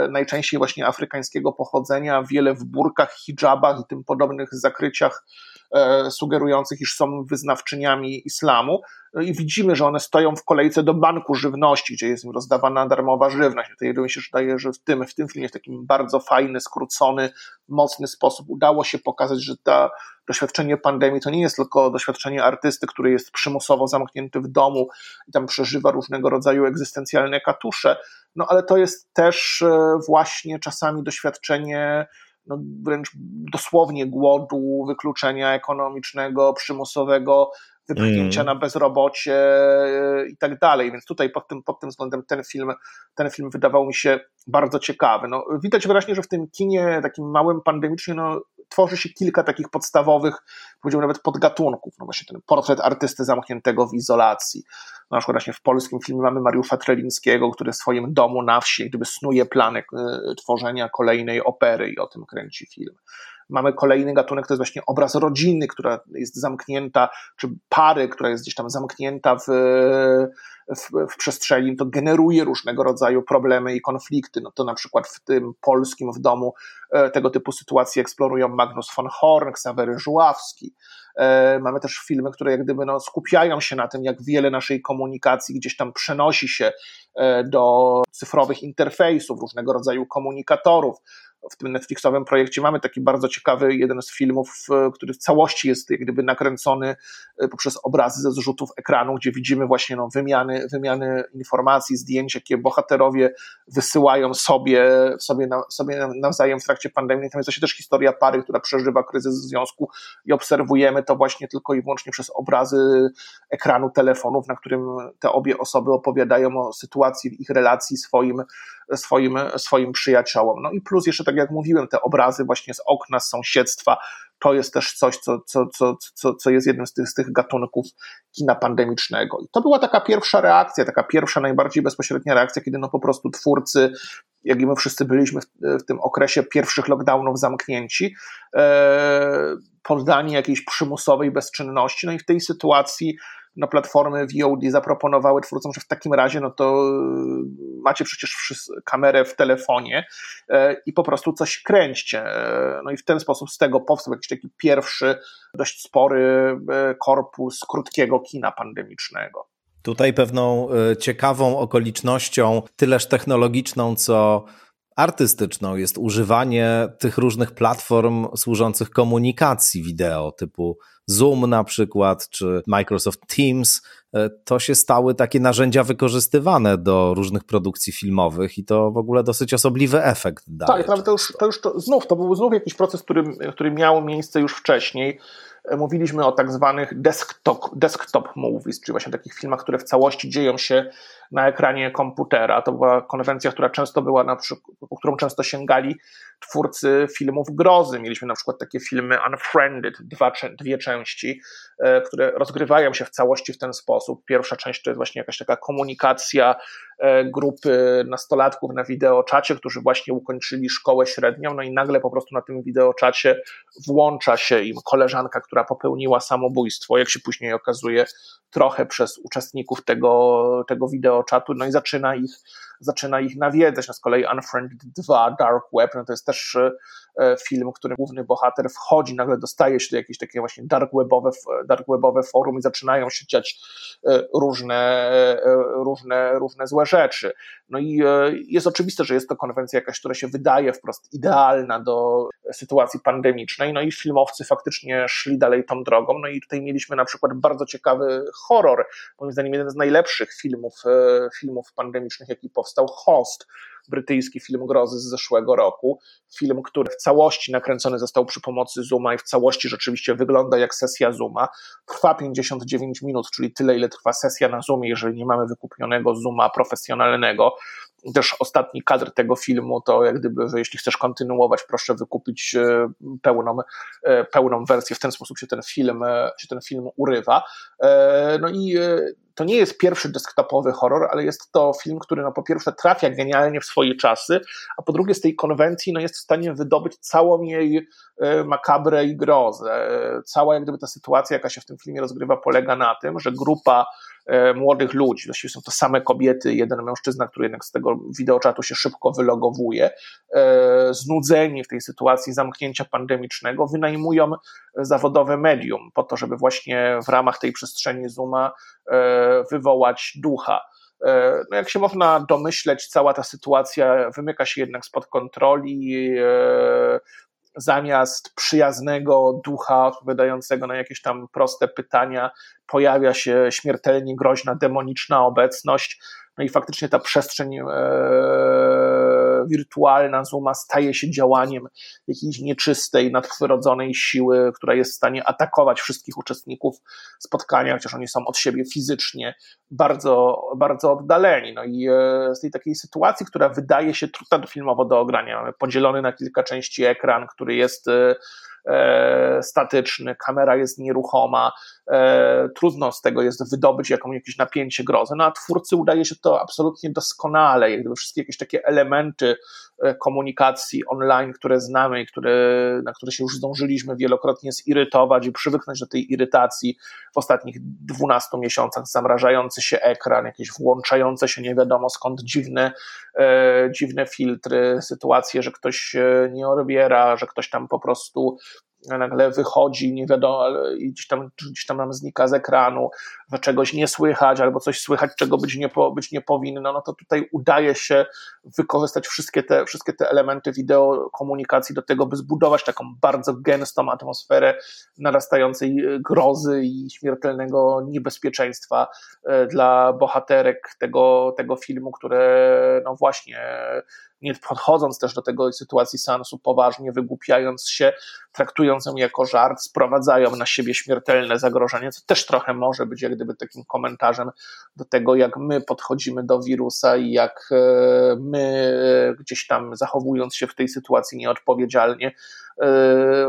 najczęściej właśnie afrykańskiego pochodzenia, wiele w burkach, hijabach i tym podobnych zakryciach sugerujących, iż są wyznawczyniami islamu. No i widzimy, że one stoją w kolejce do banku żywności, gdzie jest im rozdawana darmowa żywność. To mi się wydaje, że w tym, w tym filmie w takim bardzo fajny, skrócony, mocny sposób udało się pokazać, że to doświadczenie pandemii to nie jest tylko doświadczenie artysty, który jest przymusowo zamknięty w domu i tam przeżywa różnego rodzaju egzystencjalne katusze, no ale to jest też e, właśnie czasami doświadczenie no, wręcz dosłownie głodu, wykluczenia ekonomicznego, przymusowego, wypchnięcia mm. na bezrobocie e, i tak dalej. Więc tutaj pod tym, pod tym względem ten film, ten film wydawał mi się bardzo ciekawy. No, widać wyraźnie, że w tym kinie takim małym pandemicznie no, tworzy się kilka takich podstawowych, powiedziałbym nawet podgatunków. No właśnie ten portret artysty zamkniętego w izolacji. No, na przykład właśnie w polskim filmie mamy Mariusza Trelińskiego, który w swoim domu na wsi gdyby snuje plany y, tworzenia kolejnej opery i o tym kręci film. Mamy kolejny gatunek, to jest właśnie obraz rodziny, która jest zamknięta, czy pary, która jest gdzieś tam zamknięta w, w, w przestrzeni, to generuje różnego rodzaju problemy i konflikty. No to na przykład w tym polskim w domu e, tego typu sytuacje eksplorują Magnus von Horn, Ksawery Żuławski. E, mamy też filmy, które jak gdyby no, skupiają się na tym, jak wiele naszej komunikacji gdzieś tam przenosi się e, do cyfrowych interfejsów, różnego rodzaju komunikatorów, w tym Netflixowym projekcie mamy taki bardzo ciekawy jeden z filmów, który w całości jest jak gdyby nakręcony e, poprzez obrazy ze zrzutów ekranu, gdzie widzimy właśnie no, wymiany, wymiany informacji, zdjęć, jakie bohaterowie wysyłają sobie, sobie, na, sobie nawzajem w trakcie pandemii. Natomiast to się też historia pary, która przeżywa kryzys w związku i obserwujemy to właśnie tylko i wyłącznie przez obrazy ekranu telefonów, na którym te obie osoby opowiadają o sytuacji w ich relacji swoim swoim, swoim przyjaciołom. No i plus jeszcze, tak jak mówiłem, te obrazy właśnie z okna, z sąsiedztwa, to jest też coś, co, co, co, co, co jest jednym z tych, z tych gatunków kina pandemicznego. I to była taka pierwsza reakcja, taka pierwsza, najbardziej bezpośrednia reakcja, kiedy no po prostu twórcy, jak i my wszyscy byliśmy w, w tym okresie pierwszych lockdownów zamknięci, e, poddani jakiejś przymusowej bezczynności. No i w tej sytuacji no, platformy VOD zaproponowały twórcom, że w takim razie no to y, macie przecież kamerę w telefonie e, i po prostu coś kręćcie. E, no i w ten sposób z tego powstał jakiś taki pierwszy, dość spory e, korpus krótkiego kina pandemicznego. Tutaj pewną ciekawą okolicznością, tyleż technologiczną, co artystyczną jest używanie tych różnych platform służących komunikacji wideo, typu Zoom na przykład, czy Microsoft Teams. E, to się stały takie narzędzia wykorzystywane do różnych produkcji filmowych i to w ogóle dosyć osobliwy efekt daje. Tak, to już, to już to, znów, to był znów jakiś proces, który, który miał miejsce już wcześniej. E, mówiliśmy o tak zwanych desktop, desktop movies, czyli właśnie takich filmach, które w całości dzieją się na ekranie komputera. To była konwencja, która często była na przykład, po którą często sięgali twórcy filmów grozy. Mieliśmy na przykład takie filmy Unfriended, dwa, dwie części, e, które rozgrywają się w całości w ten sposób. Pierwsza część to jest właśnie jakaś taka komunikacja e, grupy nastolatków na wideoczacie, którzy właśnie ukończyli szkołę średnią, no i nagle po prostu na tym wideoczacie włącza się im koleżanka, która popełniła samobójstwo, jak się później okazuje, trochę przez uczestników tego, tego wideoczatu, no i zaczyna ich zaczyna ich nawiedzać. No z kolei Unfriended 2, Dark Web, no to jest też e, film, w którym główny bohater wchodzi, nagle dostaje się do jakieś takie właśnie dark webowe, dark webowe forum i zaczynają się dziać e, różne, e, różne, różne złe rzeczy. No i jest oczywiste, że jest to konwencja jakaś, która się wydaje wprost idealna do sytuacji pandemicznej, no i filmowcy faktycznie szli dalej tą drogą, no i tutaj mieliśmy na przykład bardzo ciekawy horror, moim zdaniem jeden z najlepszych filmów, filmów pandemicznych, jaki powstał powstał Host, brytyjski film grozy z zeszłego roku. Film, który w całości nakręcony został przy pomocy Zooma i w całości rzeczywiście wygląda jak sesja Zooma. Trwa 59 minut, czyli tyle, ile trwa sesja na Zoomie, jeżeli nie mamy wykupionego Zooma profesjonalnego też ostatni kadr tego filmu, to jak gdyby, jeśli chcesz kontynuować, proszę wykupić e, pełną, e, pełną wersję. W ten sposób się ten film, e, się ten film urywa. No i to nie jest pierwszy desktopowy horror, ale jest to film, który no po pierwsze trafia genialnie w swoje czasy, a po drugie z tej konwencji no jest w stanie wydobyć całą jej makabrę i grozę. Cała jak gdyby ta sytuacja, jaka się w tym filmie rozgrywa, polega na tym, że grupa e, młodych ludzi, właściwie są to same kobiety, jeden mężczyzna, który jednak z tego wideoczatu się szybko wylogowuje, e, znudzeni w tej sytuacji zamknięcia pandemicznego, wynajmują zawodowe medium po to, żeby właśnie w ramach tej przestrzeni Zooma wywołać ducha. No jak się można domyśleć, cała ta sytuacja wymyka się jednak spod kontroli zamiast przyjaznego ducha odpowiadającego na jakieś tam proste pytania, pojawia się śmiertelnie groźna, demoniczna obecność. No i faktycznie ta przestrzeń e, wirtualna Zuma staje się działaniem jakiejś nieczystej, nadprzyrodzonej siły, która jest w stanie atakować wszystkich uczestników spotkania, chociaż oni są od siebie fizycznie bardzo, bardzo oddaleni. No i e, z tej takiej sytuacji, która wydaje się trudna filmowo do ogrania, mamy podzielony na kilka części ekran, który jest e, statyczny, kamera jest nieruchoma, e, trudno z tego jest wydobyć jakąś, jakieś napięcie grozy, no a twórcy udaje się to absolutnie doskonale, jak gdyby wszystkie jakieś takie elementy e, komunikacji online, które znamy i które, na które się już zdążyliśmy wielokrotnie zirytować i przywyknąć do tej irytacji w ostatnich 12 miesiącach, zamrażający się ekran, jakieś włączające się nie wiadomo skąd dziwne, dziwne filtry, sytuacje, że ktoś nie odbiera, że ktoś tam po prostu nagle wychodzi, nie wiadomo, i gdzieś tam, gdzieś tam nam znika z ekranu, że czegoś nie słychać, albo coś słychać, czego być nie, być nie powinno, no to tutaj udaje się wykorzystać wszystkie te, wszystkie te elementy wideo komunikacji do tego, by zbudować taką bardzo gęstą atmosferę narastającej grozy i śmiertelnego niebezpieczeństwa e, dla bohaterek tego, tego filmu, które no właśnie nie podchodząc też do tego sytuacji sansu poważnie, wygłupiając się, traktując ją jako żart, sprowadzają na siebie śmiertelne zagrożenie, co też trochę może być jak gdyby takim komentarzem do tego, jak my podchodzimy do wirusa i jak e, my e, gdzieś tam zachowując się w tej sytuacji nieodpowiedzialnie,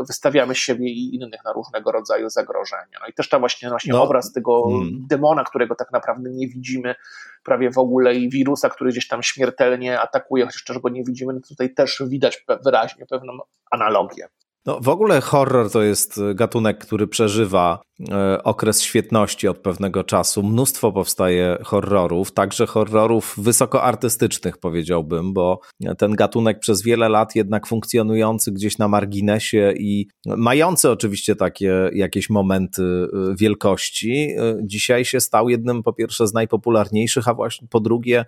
wystawiamy siebie i innych na różnego rodzaju zagrożenia. No i też ta właśnie, właśnie no. obraz tego hmm. demona, którego tak naprawdę nie widzimy prawie w ogóle i wirusa, który gdzieś tam śmiertelnie atakuje, chociaż też go nie widzimy, no tutaj też widać wyraźnie pewną analogię. No, w ogóle horror to jest gatunek, który przeżywa e, okres świetności od pewnego czasu. Mnóstwo powstaje horrorów, także horrorów wysokoartystycznych, powiedziałbym, bo ten gatunek przez wiele lat jednak funkcjonujący gdzieś na marginesie i mający oczywiście takie jakieś momenty e, wielkości, dzisiaj się stał jednym po pierwsze z najpopularniejszych, a właśnie po drugie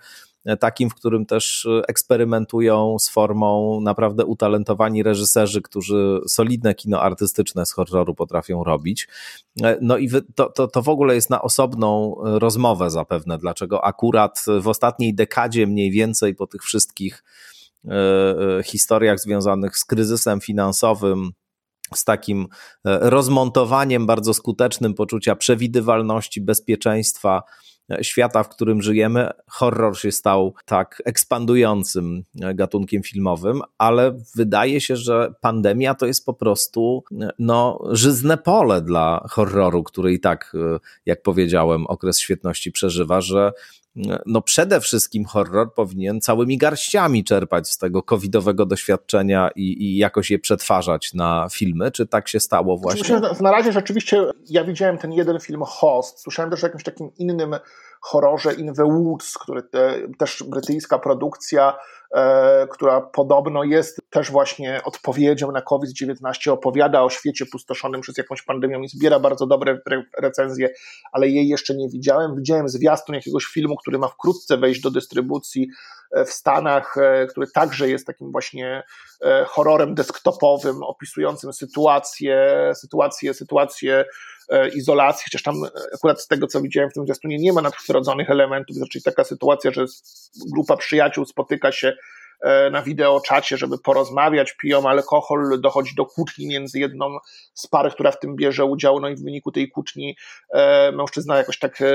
takim, w którym też eksperymentują z formą naprawdę utalentowani reżyserzy, którzy solidne kino artystyczne z horroru potrafią robić. No i to, to, to w ogóle jest na osobną rozmowę zapewne, dlaczego akurat w ostatniej dekadzie mniej więcej po tych wszystkich e, e, historiach związanych z kryzysem finansowym, z takim e, rozmontowaniem bardzo skutecznym poczucia przewidywalności, bezpieczeństwa, świata, w którym żyjemy, horror się stał tak ekspandującym gatunkiem filmowym, ale wydaje się, że pandemia to jest po prostu no, żyzne pole dla horroru, który i tak, jak powiedziałem, okres świetności przeżywa, że no przede wszystkim horror powinien całymi garściami czerpać z tego covidowego doświadczenia i, i jakoś je przetwarzać na filmy. Czy tak się stało właśnie? Myślę, na razie rzeczywiście ja widziałem ten jeden film Host. Słyszałem też o jakimś takim innym horrorze In the Woods, który te, też brytyjska produkcja, która podobno jest też właśnie odpowiedzią na COVID-19, opowiada o świecie pustoszonym przez jakąś pandemią i zbiera bardzo dobre re recenzje, ale jej jeszcze nie widziałem. Widziałem zwiastun jakiegoś filmu, który ma wkrótce wejść do dystrybucji w Stanach, e, który także jest takim właśnie e, horrorem desktopowym, opisującym sytuację, sytuację, sytuację e, izolacji, chociaż tam akurat z tego, co widziałem w tym zwiastunie, nie ma nadprzyrodzonych elementów, czyli taka sytuacja, że grupa przyjaciół spotyka się E, na wideoczacie, żeby porozmawiać, piją alkohol, dochodzi do kłótni między jedną z par, która w tym bierze udział, no i w wyniku tej kłótni e, mężczyzna jakoś tak e,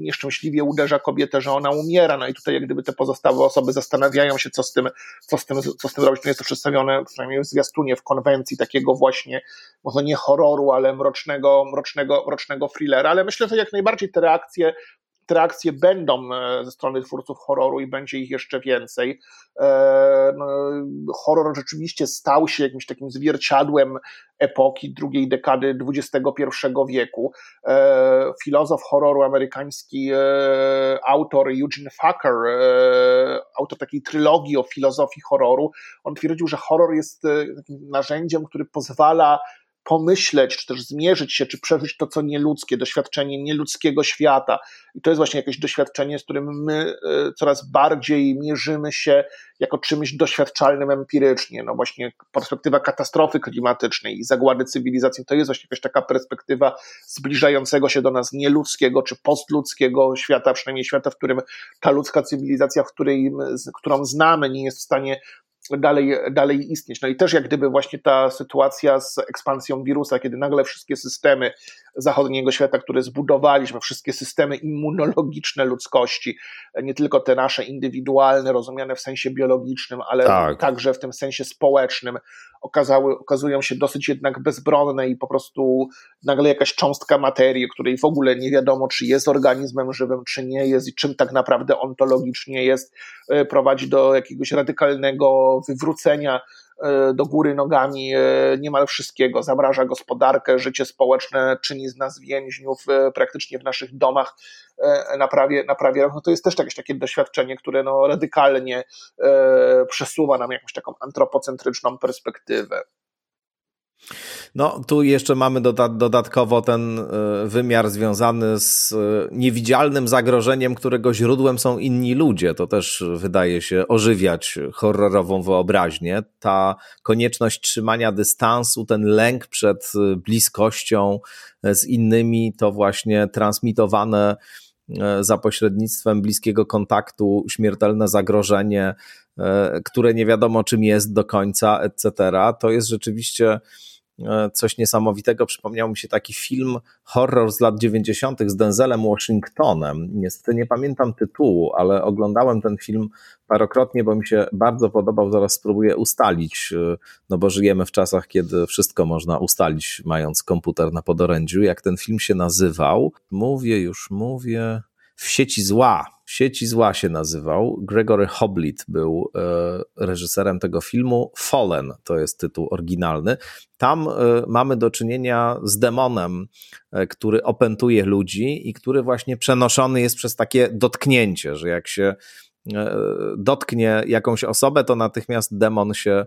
nieszczęśliwie uderza kobietę, że ona umiera, no i tutaj jak gdyby te pozostałe osoby zastanawiają się, co z tym, co z tym, co z tym robić. No jest to przedstawione przynajmniej w zwiastunie, w konwencji takiego właśnie, może nie horroru, ale mrocznego, mrocznego, mrocznego thrillera, ale myślę, że jak najbardziej te reakcje interakcje będą ze strony twórców horroru i będzie ich jeszcze więcej. No, horror rzeczywiście stał się jakimś takim zwierciadłem epoki drugiej dekady XXI wieku. Filozof horroru amerykański, autor Eugene Fucker, autor takiej trylogii o filozofii horroru, on twierdził, że horror jest narzędziem, który pozwala pomyśleć, czy też zmierzyć się, czy przeżyć to, co nieludzkie, doświadczenie nieludzkiego świata. I to jest właśnie jakieś doświadczenie, z którym my e, coraz bardziej mierzymy się jako czymś doświadczalnym empirycznie. No właśnie perspektywa katastrofy klimatycznej i zagłady cywilizacji to jest właśnie jakaś taka perspektywa zbliżającego się do nas nieludzkiego czy postludzkiego świata, przynajmniej świata, w którym ta ludzka cywilizacja, w której, którą znamy, nie jest w stanie dalej, dalej istnieć. No i też jak gdyby właśnie ta sytuacja z ekspansją wirusa, kiedy nagle wszystkie systemy zachodniego świata, które zbudowaliśmy, wszystkie systemy immunologiczne ludzkości, nie tylko te nasze indywidualne, rozumiane w sensie biologicznym, ale tak. także w tym sensie społecznym, okazały, okazują się dosyć jednak bezbronne i po prostu nagle jakaś cząstka materii, której w ogóle nie wiadomo, czy jest organizmem żywym, czy nie jest i czym tak naprawdę ontologicznie jest, e, prowadzi do jakiegoś radykalnego wywrócenia E, do góry nogami e, niemal wszystkiego. Zamraża gospodarkę, życie społeczne, czyni z nas więźniów e, praktycznie w naszych domach na prawie, na prawie no to jest też jakieś takie doświadczenie, które no radykalnie przesuwa nam jakąś taką antropocentryczną perspektywę. No, tu jeszcze mamy dodatkowo ten e, wymiar związany z e, niewidzialnym zagrożeniem, którego źródłem są inni ludzie. To też wydaje się ożywiać horrorową wyobraźnię. Ta konieczność trzymania dystansu, ten lęk przed e, bliskością z innymi, to właśnie transmitowane za pośrednictwem bliskiego kontaktu, śmiertelne zagrożenie, które nie wiadomo czym jest do końca, etc. To jest rzeczywiście coś niesamowitego. Przypomniał mi się taki film horror z lat 90. z Denzelem Washingtonem. Niestety nie pamiętam tytułu, ale oglądałem ten film parokrotnie, bo mi się bardzo podobał. Zaraz spróbuję ustalić, e, no bo żyjemy w czasach, kiedy wszystko można ustalić, mając komputer na podorędziu. Jak ten film się nazywał? Mówię, już mówię. W sieci zła Sieci Zła się nazywał. Gregory Hoblit był e, reżyserem tego filmu. Fallen to jest tytuł oryginalny. Tam e, mamy do czynienia z demonem, e, który opętuje ludzi i który właśnie przenoszony jest przez takie dotknięcie, że jak się dotknie jakąś osobę, to natychmiast demon się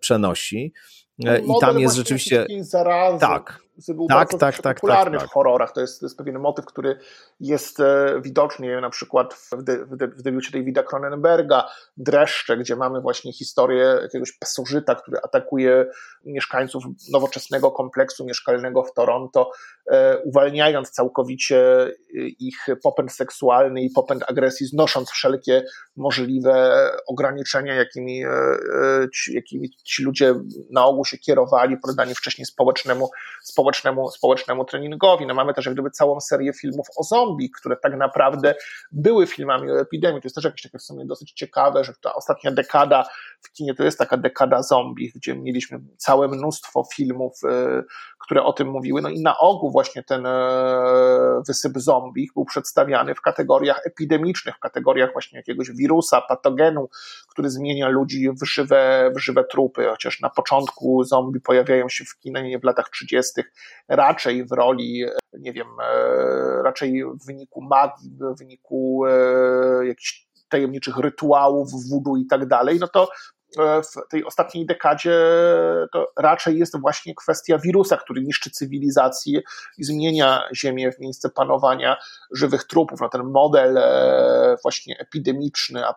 przenosi. I tam jest rzeczywiście. Zarazy. Tak, był tak, bardzo tak, tak, popularny tak, tak. w horrorach. To jest, to jest pewien motyw, który jest e, widoczny na przykład w, de, w, de, w debiucie Davida Cronenberga, Dreszcze, gdzie mamy właśnie historię jakiegoś pasożyta, który atakuje mieszkańców nowoczesnego kompleksu mieszkalnego w Toronto, e, uwalniając całkowicie e, ich popęd seksualny i popęd agresji, znosząc wszelkie możliwe ograniczenia, jakimi, ci, jakimi ci ludzie na ogół się kierowali, poddani wcześniej społecznemu, społecznemu społecznemu, społecznemu treningowi. No mamy też jak gdyby całą serię filmów o zombie, które tak naprawdę były filmami o epidemii. To jest też jakieś takie w sumie dosyć ciekawe, że ta ostatnia dekada w kinie to jest taka dekada zombie, gdzie mieliśmy całe mnóstwo filmów, e, które o tym mówiły. No i na ogół właśnie ten e, wysyp zombie był przedstawiany w kategoriach epidemicznych, w kategoriach właśnie jakiegoś wirusa, patogenu, który zmienia ludzi w żywe, w żywe trupy, chociaż na początku zombie pojawiają się w kinie w latach 30 raczej w roli, nie wiem, e, raczej w wyniku magii, w wyniku e, jakichś tajemniczych rytuałów, wudu i tak dalej, no to E, w tej ostatniej dekadzie to raczej jest właśnie kwestia wirusa, który niszczy cywilizację i zmienia Ziemię w miejsce panowania żywych trupów. No ten model e, właśnie epidemiczny, e,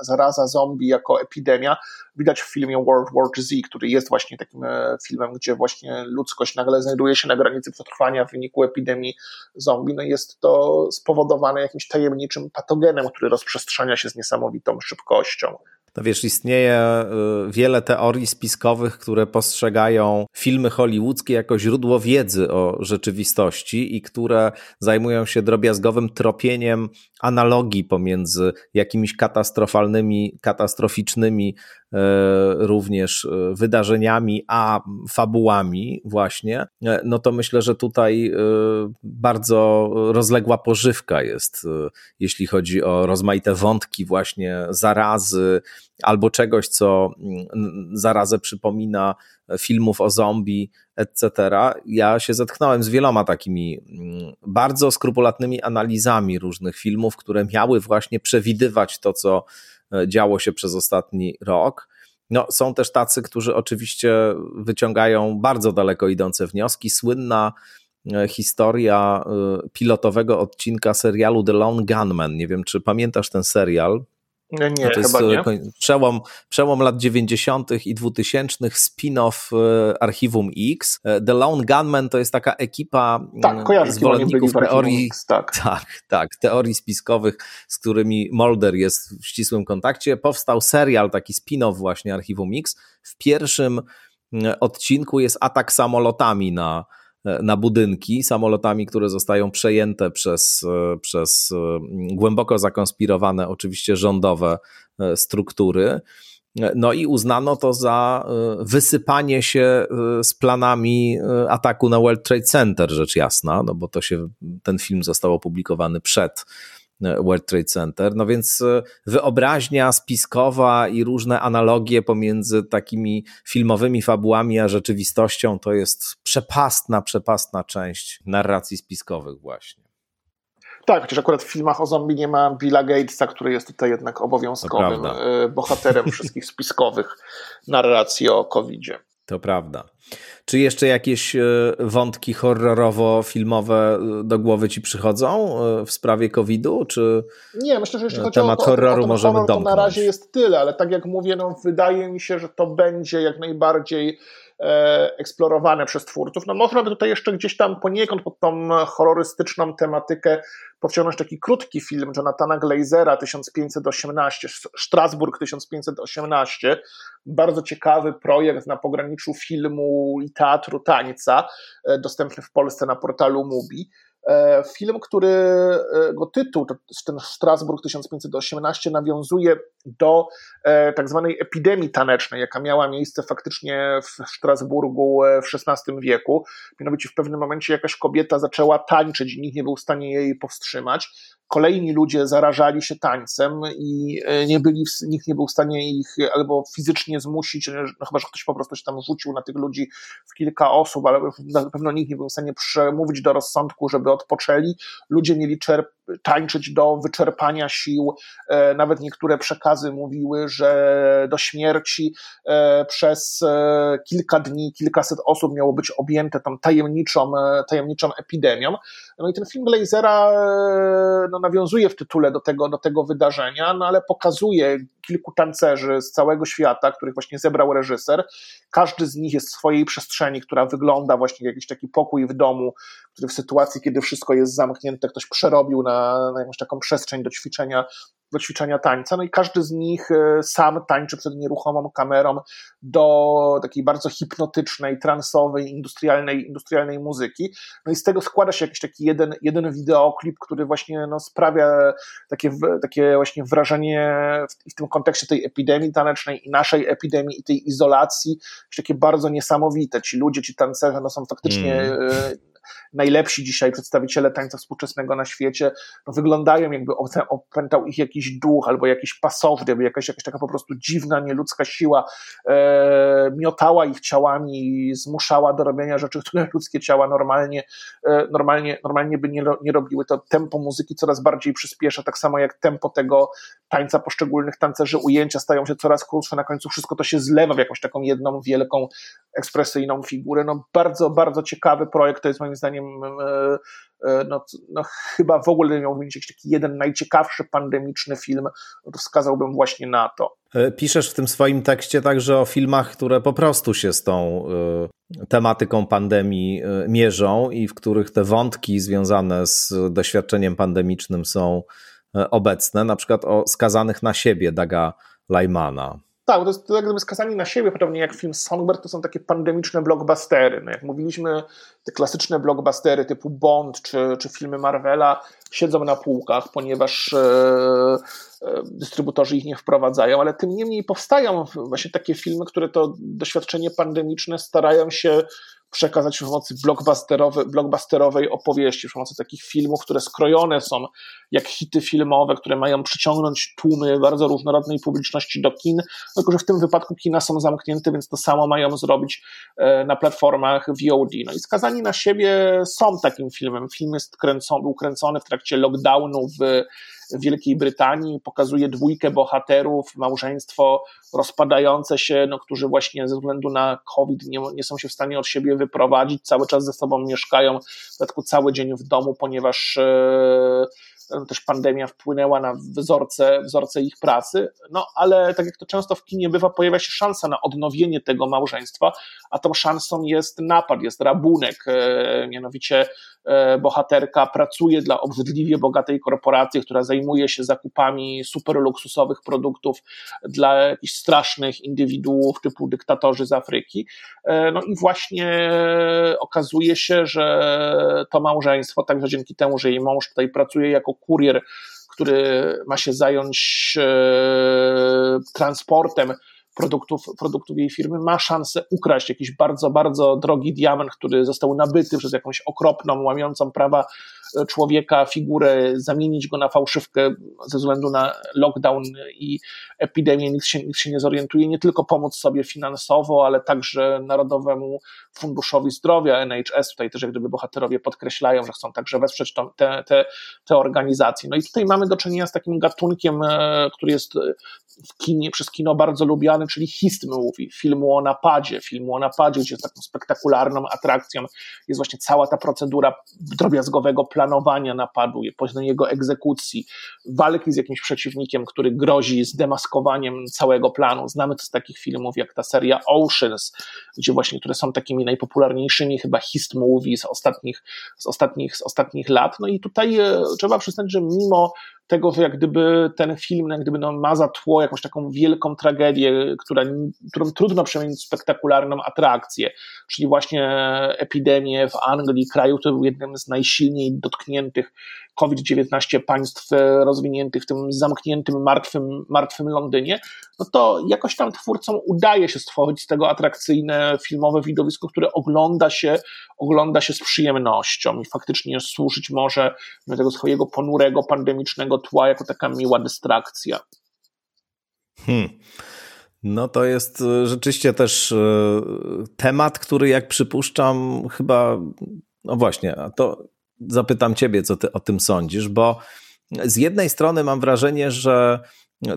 zaraza zombie jako epidemia, widać w filmie World War Z, który jest właśnie takim filmem, gdzie właśnie ludzkość nagle znajduje się na granicy przetrwania w wyniku epidemii zombie. No jest to spowodowane jakimś tajemniczym patogenem, który rozprzestrzenia się z niesamowitą szybkością. No wiesz, istnieje y, wiele teorii spiskowych, które postrzegają filmy hollywoodzkie jako źródło wiedzy o rzeczywistości i które zajmują się drobiazgowym tropieniem analogii pomiędzy jakimiś katastrofalnymi, katastroficznymi e, również e, wydarzeniami, a fabułami właśnie, no to myślę, że tutaj bardzo rozległa pożywka jest, jeśli chodzi o rozmaite wątki właśnie zarazy, albo czegoś, co mm, zarazę przypomina filmów o zombie, etc. Ja się zetknąłem z wieloma takimi mm, bardzo skrupulatnymi analizami różnych filmów, które miały właśnie przewidywać to, co e, działo się przez ostatni rok. No, są też tacy, którzy oczywiście wyciągają bardzo daleko idące wnioski. Słynna e, historia e, pilotowego odcinka serialu The Lone Gunman. Nie wiem, czy pamiętasz ten serial. Nie, to jest nie. Przełom, przełom lat 90. i 2000 spin-off e, Archiwum X. E, The Lone Gunman to jest taka ekipa tak, kojarzę, zwolenników teorii, X, tak. tak, tak, teorii spiskowych, z którymi Mulder jest w ścisłym kontakcie. Powstał serial, taki spin-off właśnie Archiwum X. W pierwszym odcinku jest atak samolotami na na budynki samolotami, które zostają przejęte przez, przez głęboko zakonspirowane, oczywiście rządowe e, struktury. No i uznano to za e, wysypanie się e, z planami ataku na World Trade Center, rzecz jasna, no bo to się, ten film został opublikowany przed World Trade Center. No więc e, wyobraźnia spiskowa i różne analogie pomiędzy takimi filmowymi fabułami a rzeczywistością to jest przepastna, przepastna część narracji spiskowych właśnie. Tak, chociaż akurat w filmach o zombie nie ma Billa Gatesa, który jest tutaj jednak obowiązkowym e, bohaterem wszystkich spiskowych narracji o COVID-zie. To prawda. Czy jeszcze jakieś e, wątki horrorowo-filmowe e, do głowy ci przychodzą e, w sprawie COVID-u? Czy nie, myślę, że jeśli chodzi temat o, horroru o, o możemy horror, domknąć. To na razie jest tyle, ale tak jak mówię, no, wydaje mi się, że to będzie jak najbardziej eksplorowane przez twórców. No można by tutaj jeszcze gdzieś tam poniekąd pod tą horrorystyczną tematykę powciągnąć taki krótki film Jonathana Glazera 1518, Strasburg 1518, bardzo ciekawy projekt na pograniczu filmu i teatru tańca, e, dostępny w Polsce na portalu Mubi. E, film, którego tytuł, ten Strasburg 1518, nawiązuje do e, tak zwanej epidemii tanecznej, jaka miała miejsce faktycznie w Strasburgu e, w XVI wieku. Mianowicie w pewnym momencie jakaś kobieta zaczęła tańczyć i nikt nie był w stanie jej powstrzymać kolejni ludzie zarażali się tańcem i e, nie byli, nikt nie był w stanie ich albo fizycznie zmusić, no chyba, że ktoś po prostu się tam rzucił na tych ludzi w kilka osób, ale na pewno nikt nie był w stanie przemówić do rozsądku, żeby odpoczęli. Ludzie mieli czerp tańczyć do wyczerpania sił. E, nawet niektóre przekazy mówiły, że do śmierci e, przez kilka dni, kilkaset osób miało być objęte tą tajemniczą, tajemniczą epidemią. No i ten film Glazera no, nawiązuje w tytule do tego, do tego wydarzenia, no ale pokazuje kilku tancerzy z całego świata, których właśnie zebrał reżyser. Każdy z nich jest w swojej przestrzeni, która wygląda właśnie jak jakiś taki pokój w domu, który w sytuacji, kiedy wszystko jest zamknięte, ktoś przerobił na, na jakąś taką przestrzeń do ćwiczenia do ćwiczenia tańca. No i każdy z nich e, sam tańczy przed nieruchomą kamerą do takiej bardzo hipnotycznej, transowej, industrialnej, industrialnej muzyki. No i z tego składa się jakiś taki jeden, jeden wideoklip, który właśnie no, sprawia takie, takie właśnie wrażenie w, w tym kontekście tej epidemii tanecznej i naszej epidemii i tej izolacji, takie bardzo niesamowite. Ci ludzie, ci tancerze no, są faktycznie mm najlepsi dzisiaj przedstawiciele tańca współczesnego na świecie no, wyglądają jakby opętał ich jakiś duch albo jakiś pasowny, albo jakaś, jakaś taka po prostu dziwna, nieludzka siła e, miotała ich ciałami i zmuszała do robienia rzeczy, które ludzkie ciała normalnie, e, normalnie, normalnie by nie, nie robiły. To tempo muzyki coraz bardziej przyspiesza, tak samo jak tempo tego tańca poszczególnych tancerzy, ujęcia stają się coraz krótsze, na końcu wszystko to się zlewa w jakąś taką jedną wielką, ekspresyjną figurę. No bardzo, bardzo ciekawy projekt, to jest moim zdaniem e, e, no, no, chyba w ogóle miał jakiś taki jeden najciekawszy pandemiczny film, to wskazałbym właśnie na to. E, piszesz w tym swoim tekście także o filmach, które po prostu się z tą tematyką pandemii mierzą i w których te wątki związane z doświadczeniem pandemicznym są obecne, na przykład o skazanych na siebie Daga Lajmana. Tak, to jest to jak gdyby skazani na siebie, podobnie jak film Songbird, to są takie pandemiczne blockbustery. No jak mówiliśmy, te klasyczne blockbustery typu Bond czy, czy filmy Marvela siedzą na półkach, ponieważ e, e, dystrybutorzy ich nie wprowadzają, ale tym niemniej powstają właśnie takie filmy, które to doświadczenie pandemiczne starają się przekazać przy pomocy blockbusterowej, blockbusterowej opowieści, przy pomocy takich filmów, które skrojone są jak hity filmowe, które mają przyciągnąć tłumy bardzo różnorodnej publiczności do kin, tylko że w tym wypadku kina są zamknięte, więc to samo mają zrobić e, na platformach VOD. No i skazani na siebie są takim filmem. Film jest kręcony, był kręcony w trakcie lockdownu w Wielkiej Brytanii, pokazuje dwójkę bohaterów, małżeństwo rozpadające się, no, którzy właśnie ze względu na COVID nie, nie są się w stanie od siebie wyprowadzić, cały czas ze sobą mieszkają, w dodatku cały dzień w domu, ponieważ e, też pandemia wpłynęła na wzorce, wzorce ich pracy, no ale tak jak to często w kinie bywa, pojawia się szansa na odnowienie tego małżeństwa, a tą szansą jest napad, jest rabunek, e, mianowicie e, bohaterka pracuje dla obrzydliwie bogatej korporacji, która zajmuje się zakupami super luksusowych produktów dla jakichś strasznych indywiduów typu dyktatorzy z Afryki. E, no i właśnie okazuje się, że to małżeństwo, także dzięki temu, że jej mąż tutaj pracuje jako kurier, który ma się zająć e, transportem produktów, produktów jej firmy, ma szansę ukraść jakiś bardzo, bardzo drogi diament, który został nabyty przez jakąś okropną, łamiącą prawa człowieka, figurę, zamienić go na fałszywkę ze względu na lockdown i epidemię, nikt się, nikt się nie zorientuje, nie tylko pomóc sobie finansowo, ale także Narodowemu Funduszowi Zdrowia, NHS, tutaj też jak gdyby bohaterowie podkreślają, że chcą także wesprzeć te, te, te organizacje. No i tutaj mamy do czynienia z takim gatunkiem, e, który jest w kinie, przez kino bardzo lubiany, czyli hist movie, filmu o napadzie, filmu o napadzie, gdzie taką spektakularną atrakcją. Jest właśnie cała ta procedura drobiazgowego planowania napadu, później jego egzekucji, walki z jakimś przeciwnikiem, który grozi zdemaskowaniem całego planu. Znamy to z takich filmów jak ta seria Oceans, gdzie właśnie, które są takimi najpopularniejszymi chyba hist movie z ostatnich, z ostatnich, z ostatnich lat. No i tutaj e, trzeba przyznać, że mimo tego, że jak gdyby ten film jak gdyby no, ma za tło jakąś taką wielką tragedię, która, którą trudno przemienić w spektakularną atrakcję, czyli właśnie epidemię w Anglii, kraju, który był jednym z najsilniej dotkniętych COVID-19 państw rozwiniętych w tym zamkniętym, martwym, martwym Londynie, no to jakoś tam twórcom udaje się stworzyć z tego atrakcyjne filmowe widowisko, które ogląda się, ogląda się z przyjemnością i faktycznie służyć może do tego swojego ponurego, pandemicznego tła jako taka miła dystrakcja. Hmm. No to jest e, rzeczywiście też e, temat, który jak przypuszczam chyba, no właśnie, to zapytam ciebie, co ty o tym sądzisz, bo z jednej strony mam wrażenie, że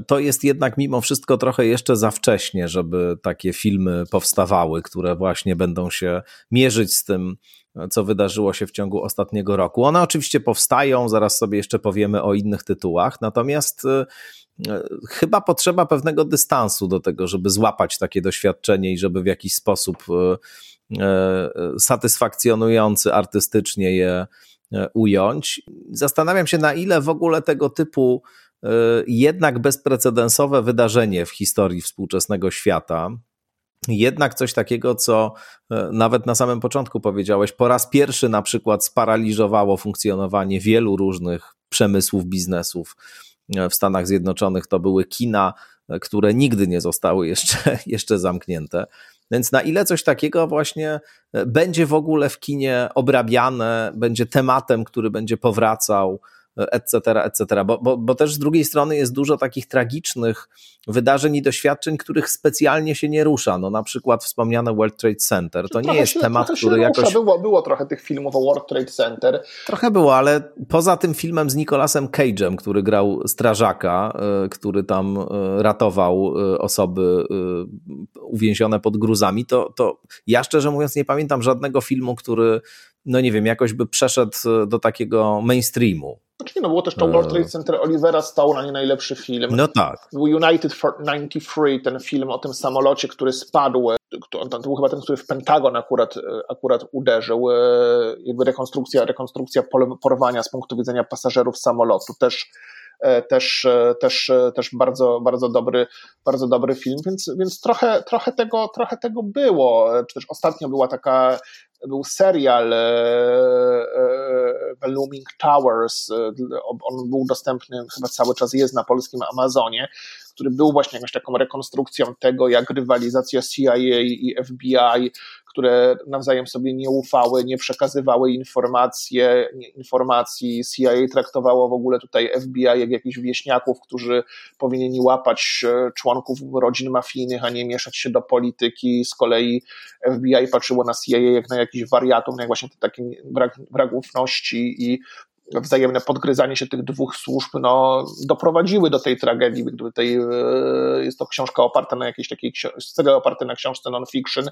to jest jednak mimo wszystko trochę jeszcze za wcześnie, żeby takie filmy powstawały, które właśnie będą się mierzyć z tym, co wydarzyło się w ciągu ostatniego roku. One oczywiście powstają, zaraz sobie jeszcze powiemy o innych tytułach, natomiast chyba potrzeba pewnego dystansu do tego, żeby złapać takie doświadczenie i żeby w jakiś sposób e, e, satysfakcjonujący artystycznie je ująć. Zastanawiam się, na ile w ogóle tego typu jednak bezprecedensowe wydarzenie w historii współczesnego świata, jednak coś takiego, co e, nawet na samym początku powiedziałeś, po raz pierwszy na przykład sparaliżowało funkcjonowanie wielu różnych przemysłów, biznesów e, w Stanach Zjednoczonych. To były kina, e, które nigdy nie zostały jeszcze, jeszcze zamknięte. Więc na ile coś takiego właśnie będzie w ogóle w kinie obrabiane, będzie tematem, który będzie powracał, etc., etc. Bo, bo, bo też z drugiej strony jest dużo takich tragicznych wydarzeń i doświadczeń, których specjalnie się nie rusza. No na przykład wspomniane World Trade Center. To nie jest się, temat, który jakoś... Było, było trochę tych filmów o World Trade Center. Trochę było, ale poza tym filmem z Nicolasem Cage'em, który grał strażaka, e, który tam e, ratował e, osoby uwięzione pod gruzami, to, to ja szczerze mówiąc nie pamiętam żadnego filmu, który no nie wiem, jakoś by przeszedł do takiego mainstreamu. Znaczy nie, no było też to World Trade Center Olivera Stona, nie najlepszy film. No tak. Był United for 93, ten film o tym samolocie, który spadł. To, to był chyba ten, który w Pentagon akurat, akurat uderzył. Jakby rekonstrukcja, rekonstrukcja porwania z punktu widzenia pasażerów samolotu. Też też, też, też bardzo, bardzo dobry, bardzo dobry film, więc, więc trochę, trochę, tego, trochę tego było. Czy też ostatnio była taka był serial e, e, The Looming Towers. E, on był dostępny, chyba cały czas jest na polskim Amazonie, który był właśnie jakąś taką rekonstrukcją tego, jak rywalizacja CIA i FBI które nawzajem sobie nie ufały, nie przekazywały informacje, informacji. CIA traktowało w ogóle tutaj FBI jak jakichś wieśniaków, którzy powinni łapać e, członków rodzin mafijnych, a nie mieszać się do polityki. Z kolei FBI patrzyło na CIA jak na jakichś wariatów, na właśnie taki brak, brak ufności i wzajemne podgryzanie się tych dwóch służb no, doprowadziły do tej tragedii. Gdyby tej, e, jest to książka oparta na jakiejś takiej serial oparty na książce non-fiction,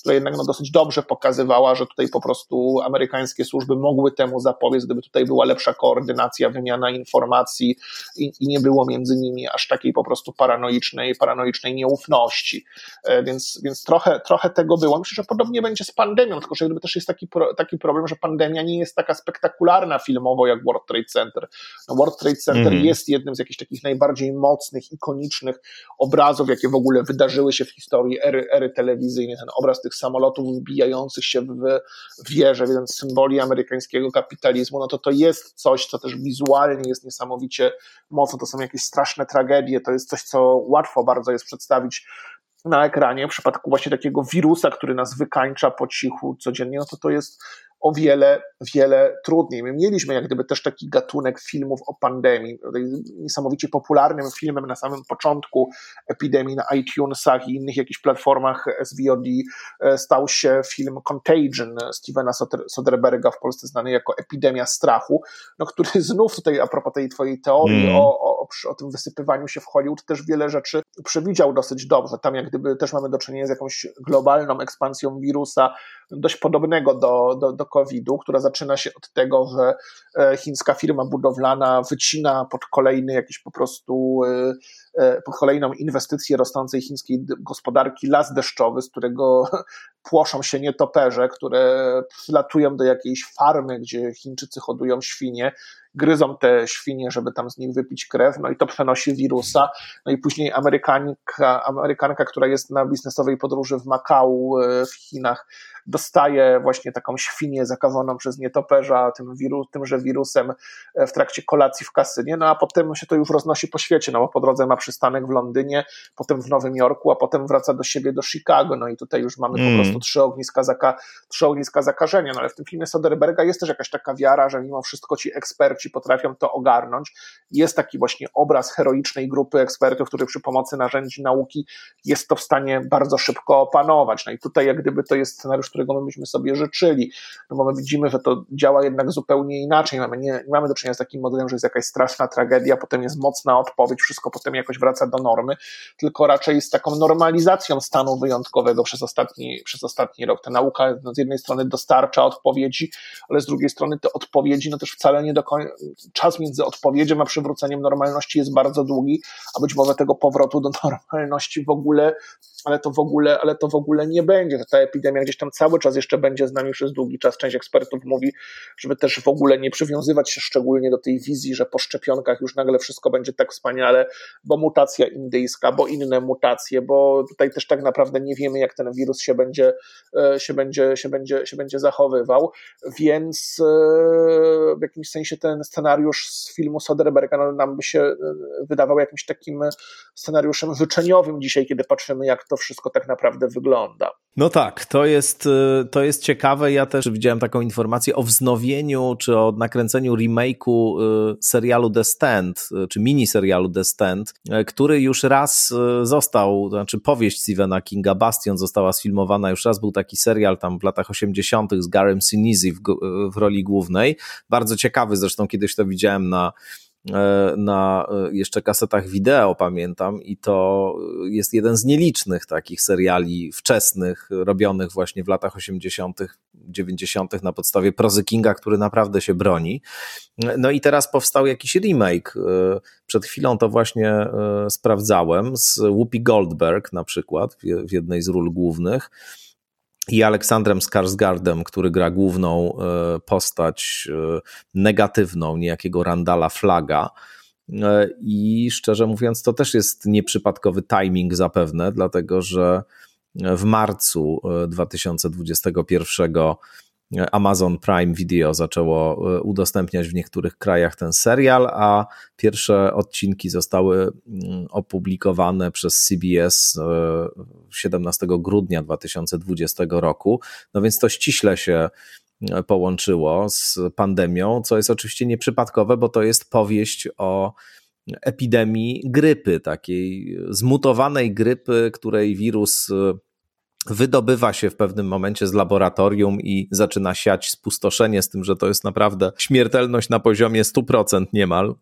która jednak no, dosyć dobrze pokazywała, że tutaj po prostu amerykańskie służby mogły temu zapobiec, gdyby tutaj była lepsza koordynacja, wymiana informacji i, i nie było między nimi aż takiej po prostu paranoicznej, paranoicznej nieufności. E, więc, więc trochę, trochę tego było. Myślę, że podobnie będzie z pandemią, tylko że gdyby też jest taki, taki problem, że pandemia nie jest taka spektakularna filmowo, jak World Trade Center. No World Trade Center mm. jest jednym z jakichś takich najbardziej mocnych, ikonicznych obrazów, jakie w ogóle wydarzyły się w historii ery, ery telewizyjnej. Ten obraz tych samolotów wbijających się w wieże, jeden z symboli amerykańskiego kapitalizmu, no to to jest coś, co też wizualnie jest niesamowicie mocno. To są jakieś straszne tragedie, to jest coś, co łatwo bardzo jest przedstawić na ekranie, w przypadku właśnie takiego wirusa, który nas wykańcza po cichu codziennie, no to to jest o wiele, wiele trudniej. My mieliśmy jak gdyby też taki gatunek filmów o pandemii. Niesamowicie popularnym filmem na samym początku epidemii na iTunesach i innych jakichś platformach SVOD e, stał się film Contagion Stevena Soderberga, w Polsce znany jako Epidemia Strachu, no, który znów tutaj a propos tej twojej teorii mm. o, o, o tym wysypywaniu się w Hollywood też wiele rzeczy przewidział dosyć dobrze. Tam jak gdyby też mamy do czynienia z jakąś globalną ekspansją wirusa, dość podobnego do, do, do COVID-u, która zaczyna się od tego, że e, chińska firma budowlana wycina pod kolejny jakiś po prostu e, e, pod kolejną inwestycję rosnącej chińskiej gospodarki las deszczowy, z którego płoszą się nietoperze, które przylatują do jakiejś farmy, gdzie Chińczycy hodują świnie, gryzą te świnie, żeby tam z nich wypić krew, no i to przenosi wirusa. No i później Amerykanka, Amerykanka która jest na biznesowej podróży w Makau w Chinach, dostaje właśnie taką świnię zakazaną przez nietoperza tym wiru, tymże wirusem e, w trakcie kolacji w kasynie, no a potem się to już roznosi po świecie, no bo po drodze ma przystanek w Londynie, potem w Nowym Jorku, a potem wraca do siebie do Chicago, no i tutaj już mamy mm. po prostu trzy ogniska, zaka, trzy ogniska zakażenia, no ale w tym filmie Soderberga jest też jakaś taka wiara, że mimo wszystko ci eksperci potrafią to ogarnąć. Jest taki właśnie obraz heroicznej grupy ekspertów, który przy pomocy narzędzi nauki jest to w stanie bardzo szybko opanować. No i tutaj jak gdyby to jest scenariusz, którego my byśmy sobie życzyli, no bo my widzimy, że to działa jednak zupełnie inaczej. Mamy, nie, nie mamy do czynienia z takim modelem, że jest jakaś straszna tragedia, potem jest mocna odpowiedź, wszystko potem jakoś wraca do normy, tylko raczej z taką normalizacją stanu wyjątkowego przez ostatni, przez ostatni rok. Ta nauka no, z jednej strony dostarcza odpowiedzi, ale z drugiej strony te odpowiedzi, no też wcale nie do końca, czas między odpowiedzią a przywróceniem normalności jest bardzo długi, a być może tego powrotu do normalności w ogóle ale to w ogóle, ale to w ogóle nie będzie. Ta epidemia gdzieś tam cały czas jeszcze będzie z nami przez długi czas. Część ekspertów mówi, żeby też w ogóle nie przywiązywać się szczególnie do tej wizji, że po szczepionkach już nagle wszystko będzie tak wspaniale, bo mutacja indyjska, bo inne mutacje, bo tutaj też tak naprawdę nie wiemy, jak ten wirus się będzie, e, się będzie, się będzie, się będzie zachowywał, więc e, w jakimś sensie ten scenariusz z filmu Soderberga no, nam by się e, wydawał jakimś takim scenariuszem życzeniowym dzisiaj, kiedy patrzymy, jak to wszystko tak naprawdę wygląda. No tak, to jest, y, to jest ciekawe. Ja też widziałem taką informację o wznowieniu czy o nakręceniu remake'u serialu The Stand, czy mini serialu The Stand, który już raz został, to znaczy powieść Stephena Kinga Bastion została sfilmowana, już raz był taki serial tam w latach 80. z Garem Sinise w, w roli głównej. Bardzo ciekawy, zresztą kiedyś to widziałem na E, na e, jeszcze kasetach wideo, pamiętam, i to jest jeden z nielicznych takich seriali wczesnych, robionych właśnie w latach 80., 90. na podstawie prozy Kinga, który naprawdę się broni. No i teraz powstał jakiś remake. E, przed chwilą to właśnie sprawdzałem z Whoopi Goldberg na przykład w jednej z ról głównych i Aleksandrem Skarsgardem, który gra główną e, postać e, negatywną, niejakiego Randala Flaga. I szczerze mówiąc, to też jest nieprzypadkowy timing zapewne, dlatego że w marcu 2021 Amazon Prime Video zaczęło udostępniać w niektórych krajach ten serial, a pierwsze odcinki zostały mm, opublikowane przez CBS 17 grudnia 2020 roku. No więc to ściśle się połączyło z pandemią, co jest oczywiście nieprzypadkowe, bo to jest powieść o epidemii grypy, takiej zmutowanej grypy, której wirus wydobywa się w pewnym momencie z laboratorium i zaczyna siać spustoszenie, z tym, że to jest naprawdę śmiertelność na poziomie 100% niemal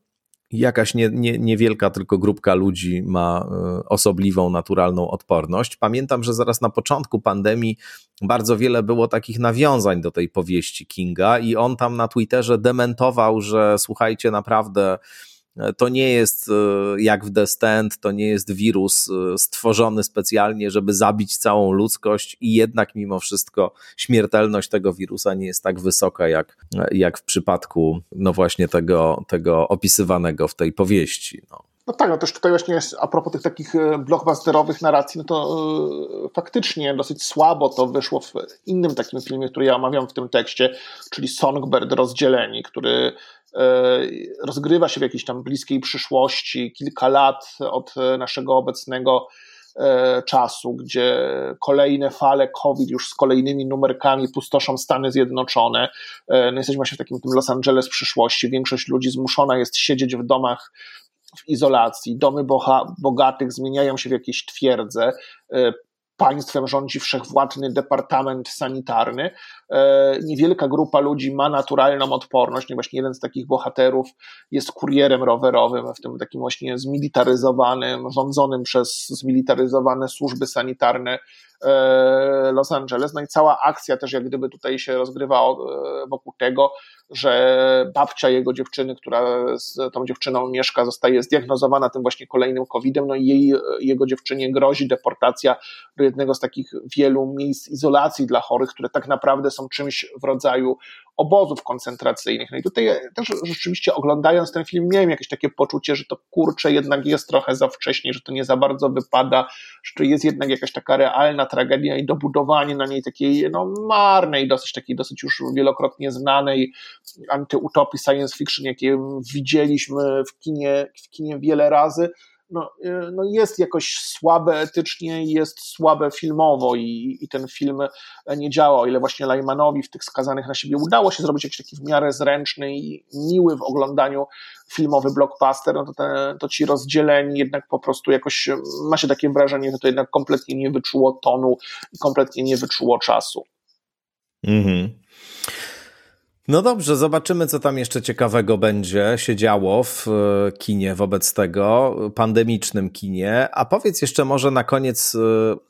jakaś nie, nie, niewielka tylko grupka ludzi ma e, osobliwą, naturalną odporność. Pamiętam, że zaraz na początku pandemii bardzo wiele było takich nawiązań do tej powieści Kinga i on tam na Twitterze dementował, że słuchajcie, naprawdę to nie jest e, jak w The Stand, to nie jest wirus e, stworzony specjalnie, żeby zabić całą ludzkość i jednak mimo wszystko śmiertelność tego wirusa nie jest tak wysoka jak, jak w przypadku no właśnie tego, tego opisywanego w tej powieści. No. No tak, no też tutaj właśnie a propos tych takich e, blockbusterowych narracji, no to yy, faktycznie dosyć słabo to wyszło w innym takim filmie, który ja omawiam w tym tekście, czyli Songbird Rozdzieleni, który rozgrywa się w jakiejś tam bliskiej przyszłości, kilka lat od naszego obecnego e, czasu, gdzie kolejne fale COVID już z kolejnymi numerkami pustoszą Stany Zjednoczone. E, no jesteśmy właśnie w takim tym Los Angeles przyszłości. Większość ludzi zmuszona jest siedzieć w domach w izolacji. Domy bogatych zmieniają się w jakieś twierdze państwem rządzi wszechwładny departament sanitarny. E, niewielka grupa ludzi ma naturalną odporność. No właśnie jeden z takich bohaterów jest kurierem rowerowym, w tym takim właśnie zmilitaryzowanym, rządzonym przez zmilitaryzowane służby sanitarne Los Angeles. No i cała akcja też jak gdyby tutaj się rozgrywa e, wokół tego, że babcia jego dziewczyny, która z tą dziewczyną mieszka, zostaje zdiagnozowana tym właśnie kolejnym COVID-em, no i jej, jego dziewczynie grozi deportacja do jednego z takich wielu miejsc izolacji dla chorych, które tak naprawdę są czymś w rodzaju obozów koncentracyjnych. No i tutaj też rzeczywiście oglądając ten film miałem jakieś takie poczucie, że to kurczę jednak jest trochę za wcześnie, że to nie za bardzo wypada, że to jest jednak jakaś taka realna tragedia i dobudowanie na niej takiej no, marnej, dosyć takiej dosyć już wielokrotnie znanej antyutopii science fiction, jakie widzieliśmy w kinie, w kinie wiele razy, no, y, no jest jakoś słabe etycznie i jest słabe filmowo i, i ten film nie działa, o ile właśnie Lajmanowi w tych skazanych na siebie udało się zrobić jakiś taki w miarę zręczny i miły w oglądaniu filmowy blockbuster, no to, te, to ci rozdzieleni jednak po prostu jakoś ma się takie wrażenie, że to jednak kompletnie nie wyczuło tonu i kompletnie nie wyczuło czasu. Mhm. No dobrze, zobaczymy, co tam jeszcze ciekawego będzie się działo w e, kinie wobec tego, pandemicznym kinie. A powiedz jeszcze może na koniec e,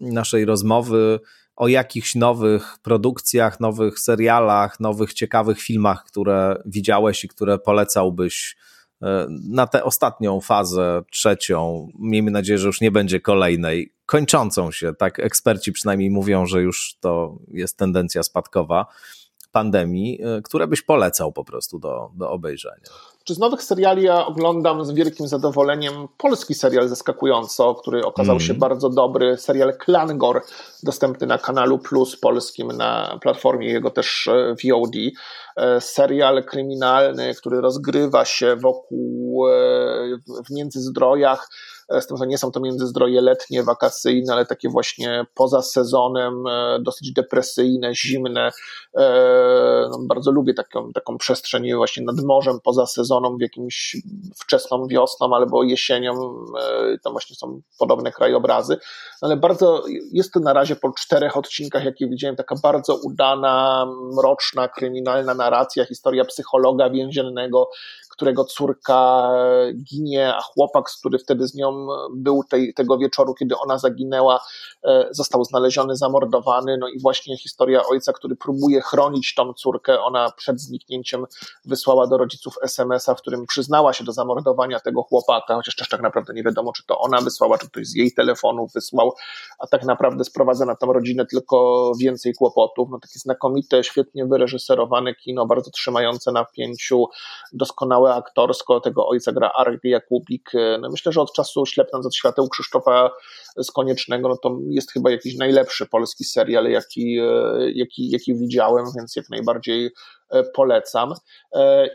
naszej rozmowy o jakichś nowych produkcjach, nowych serialach, nowych ciekawych filmach, które widziałeś i które polecałbyś e, na tę ostatnią fazę, trzecią. Miejmy nadzieję, że już nie będzie kolejnej, kończącą się. Tak eksperci przynajmniej mówią, że już to jest tendencja spadkowa pandemii, y, które byś polecał po prostu do, do obejrzenia? Czy z nowych seriali ja oglądam z wielkim zadowoleniem polski serial zaskakująco, który okazał mm. się bardzo dobry, serial Klangor, dostępny na kanalu Plus polskim na platformie jego też e, VOD. E, serial kryminalny, który rozgrywa się wokół e, w Międzyzdrojach, z tym, że nie są to międzyzdroje letnie, wakacyjne, ale takie właśnie poza sezonem, dosyć depresyjne, zimne. No, bardzo lubię taką, taką przestrzeń właśnie nad morzem, poza sezonem, w jakimś wczesną wiosną albo jesienią, tam właśnie są podobne krajobrazy, ale bardzo jest to na razie po czterech odcinkach, jakie widziałem, taka bardzo udana, mroczna, kryminalna narracja, historia psychologa więziennego, którego córka ginie, a chłopak, który wtedy z nią był tej, tego wieczoru, kiedy ona zaginęła, e, został znaleziony, zamordowany. No i właśnie historia ojca, który próbuje chronić tą córkę. Ona przed zniknięciem wysłała do rodziców SMS-a, w którym przyznała się do zamordowania tego chłopaka, chociaż też tak naprawdę nie wiadomo, czy to ona wysłała, czy ktoś z jej telefonu wysłał, a tak naprawdę sprowadza na tą rodzinę tylko więcej kłopotów. No takie znakomite, świetnie wyreżyserowane kino, bardzo trzymające na pięciu, doskonałe aktorsko, tego ojca gra Arek Jakubik. No myślę, że od czasu Ślepnąc od świateł Krzysztofa z Koniecznego, no to jest chyba jakiś najlepszy polski serial, jaki, jaki, jaki widziałem, więc jak najbardziej polecam.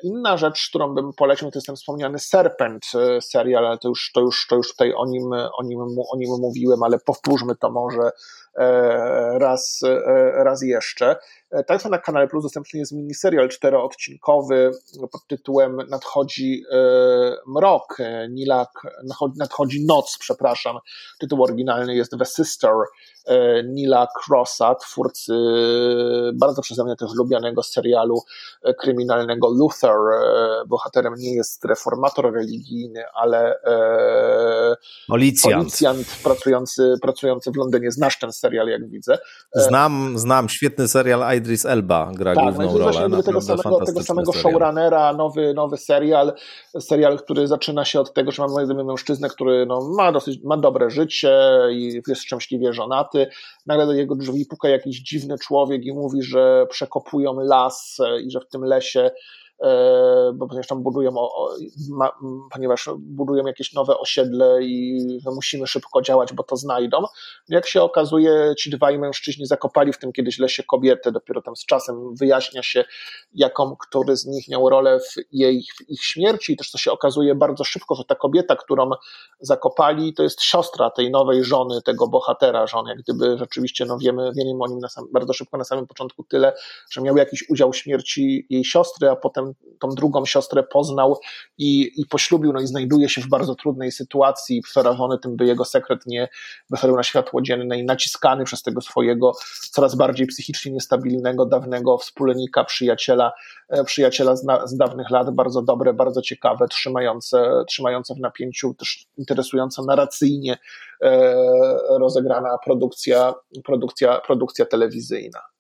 Inna rzecz, którą bym polecił, to jest ten wspomniany Serpent serial, ale to już, to już, to już tutaj o nim, o, nim, o nim mówiłem, ale powtórzmy to może raz, raz jeszcze. Także na Kanale Plus dostępny jest miniserial czteroodcinkowy pod tytułem Nadchodzi e, mrok, Nilak, nadchodzi noc, przepraszam. Tytuł oryginalny jest The Sister e, Nila Crossa, twórcy bardzo przeze mnie też lubianego serialu e, kryminalnego Luther. Bohaterem nie jest reformator religijny, ale policjant, policjant pracujący, pracujący w Londynie. Znasz ten serial, jak widzę. Znam, znam, świetny serial Idris Elba gra tak, główną no rolę. Tak, tego samego, tego samego showrunnera, nowy, nowy serial, serial, który zaczyna się od tego, że mamy mężczyznę, który no, ma dosyć, ma dobre życie i jest szczęśliwie żonaty. Nagle do jego drzwi puka jakiś dziwny człowiek i mówi, że przekopują las i że w tym lesie E, bo ponieważ tam budują, ponieważ budują jakieś nowe osiedle i musimy szybko działać, bo to znajdą. Jak się okazuje, ci dwaj mężczyźni zakopali w tym kiedyś lesie kobietę, dopiero tam z czasem wyjaśnia się, jaką który z nich miał rolę w, jej, w ich śmierci. I też to się okazuje bardzo szybko, że ta kobieta, którą zakopali, to jest siostra tej nowej żony, tego bohatera, żony, jak gdyby rzeczywiście, no wiemy, wiemy o nim sam, bardzo szybko na samym początku tyle, że miał jakiś udział w śmierci jej siostry, a potem tą drugą siostrę poznał i, i poślubił, no i znajduje się w bardzo trudnej sytuacji, przerażony tym, by jego sekret nie wyszedł na światło dzienne i naciskany przez tego swojego coraz bardziej psychicznie niestabilnego, dawnego wspólnika, przyjaciela, e, przyjaciela z, na, z dawnych lat, bardzo dobre, bardzo ciekawe, trzymające, trzymające w napięciu, też interesująco narracyjnie e, rozegrana produkcja, produkcja, produkcja telewizyjna.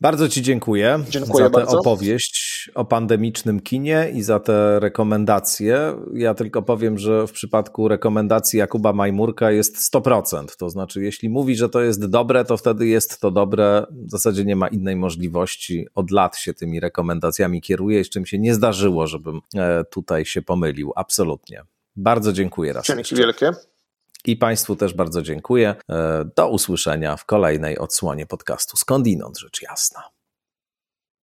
Bardzo Ci dziękuję, dziękuję za tę bardzo. opowieść o pandemicznym kinie i za te rekomendacje. Ja tylko powiem, że w przypadku rekomendacji Jakuba Majmurka jest 100%. To znaczy, jeśli mówi, że to jest dobre, to wtedy jest to dobre. W zasadzie nie ma innej możliwości. Od lat się tymi rekomendacjami kieruje, z czym się nie zdarzyło, żebym e, tutaj się pomylił. Absolutnie. Bardzo dziękuję raz. Dzięki wielkie. I Państwu też bardzo dziękuję. E, do usłyszenia w kolejnej odsłonie podcastu Skądinąd, rzecz jasna.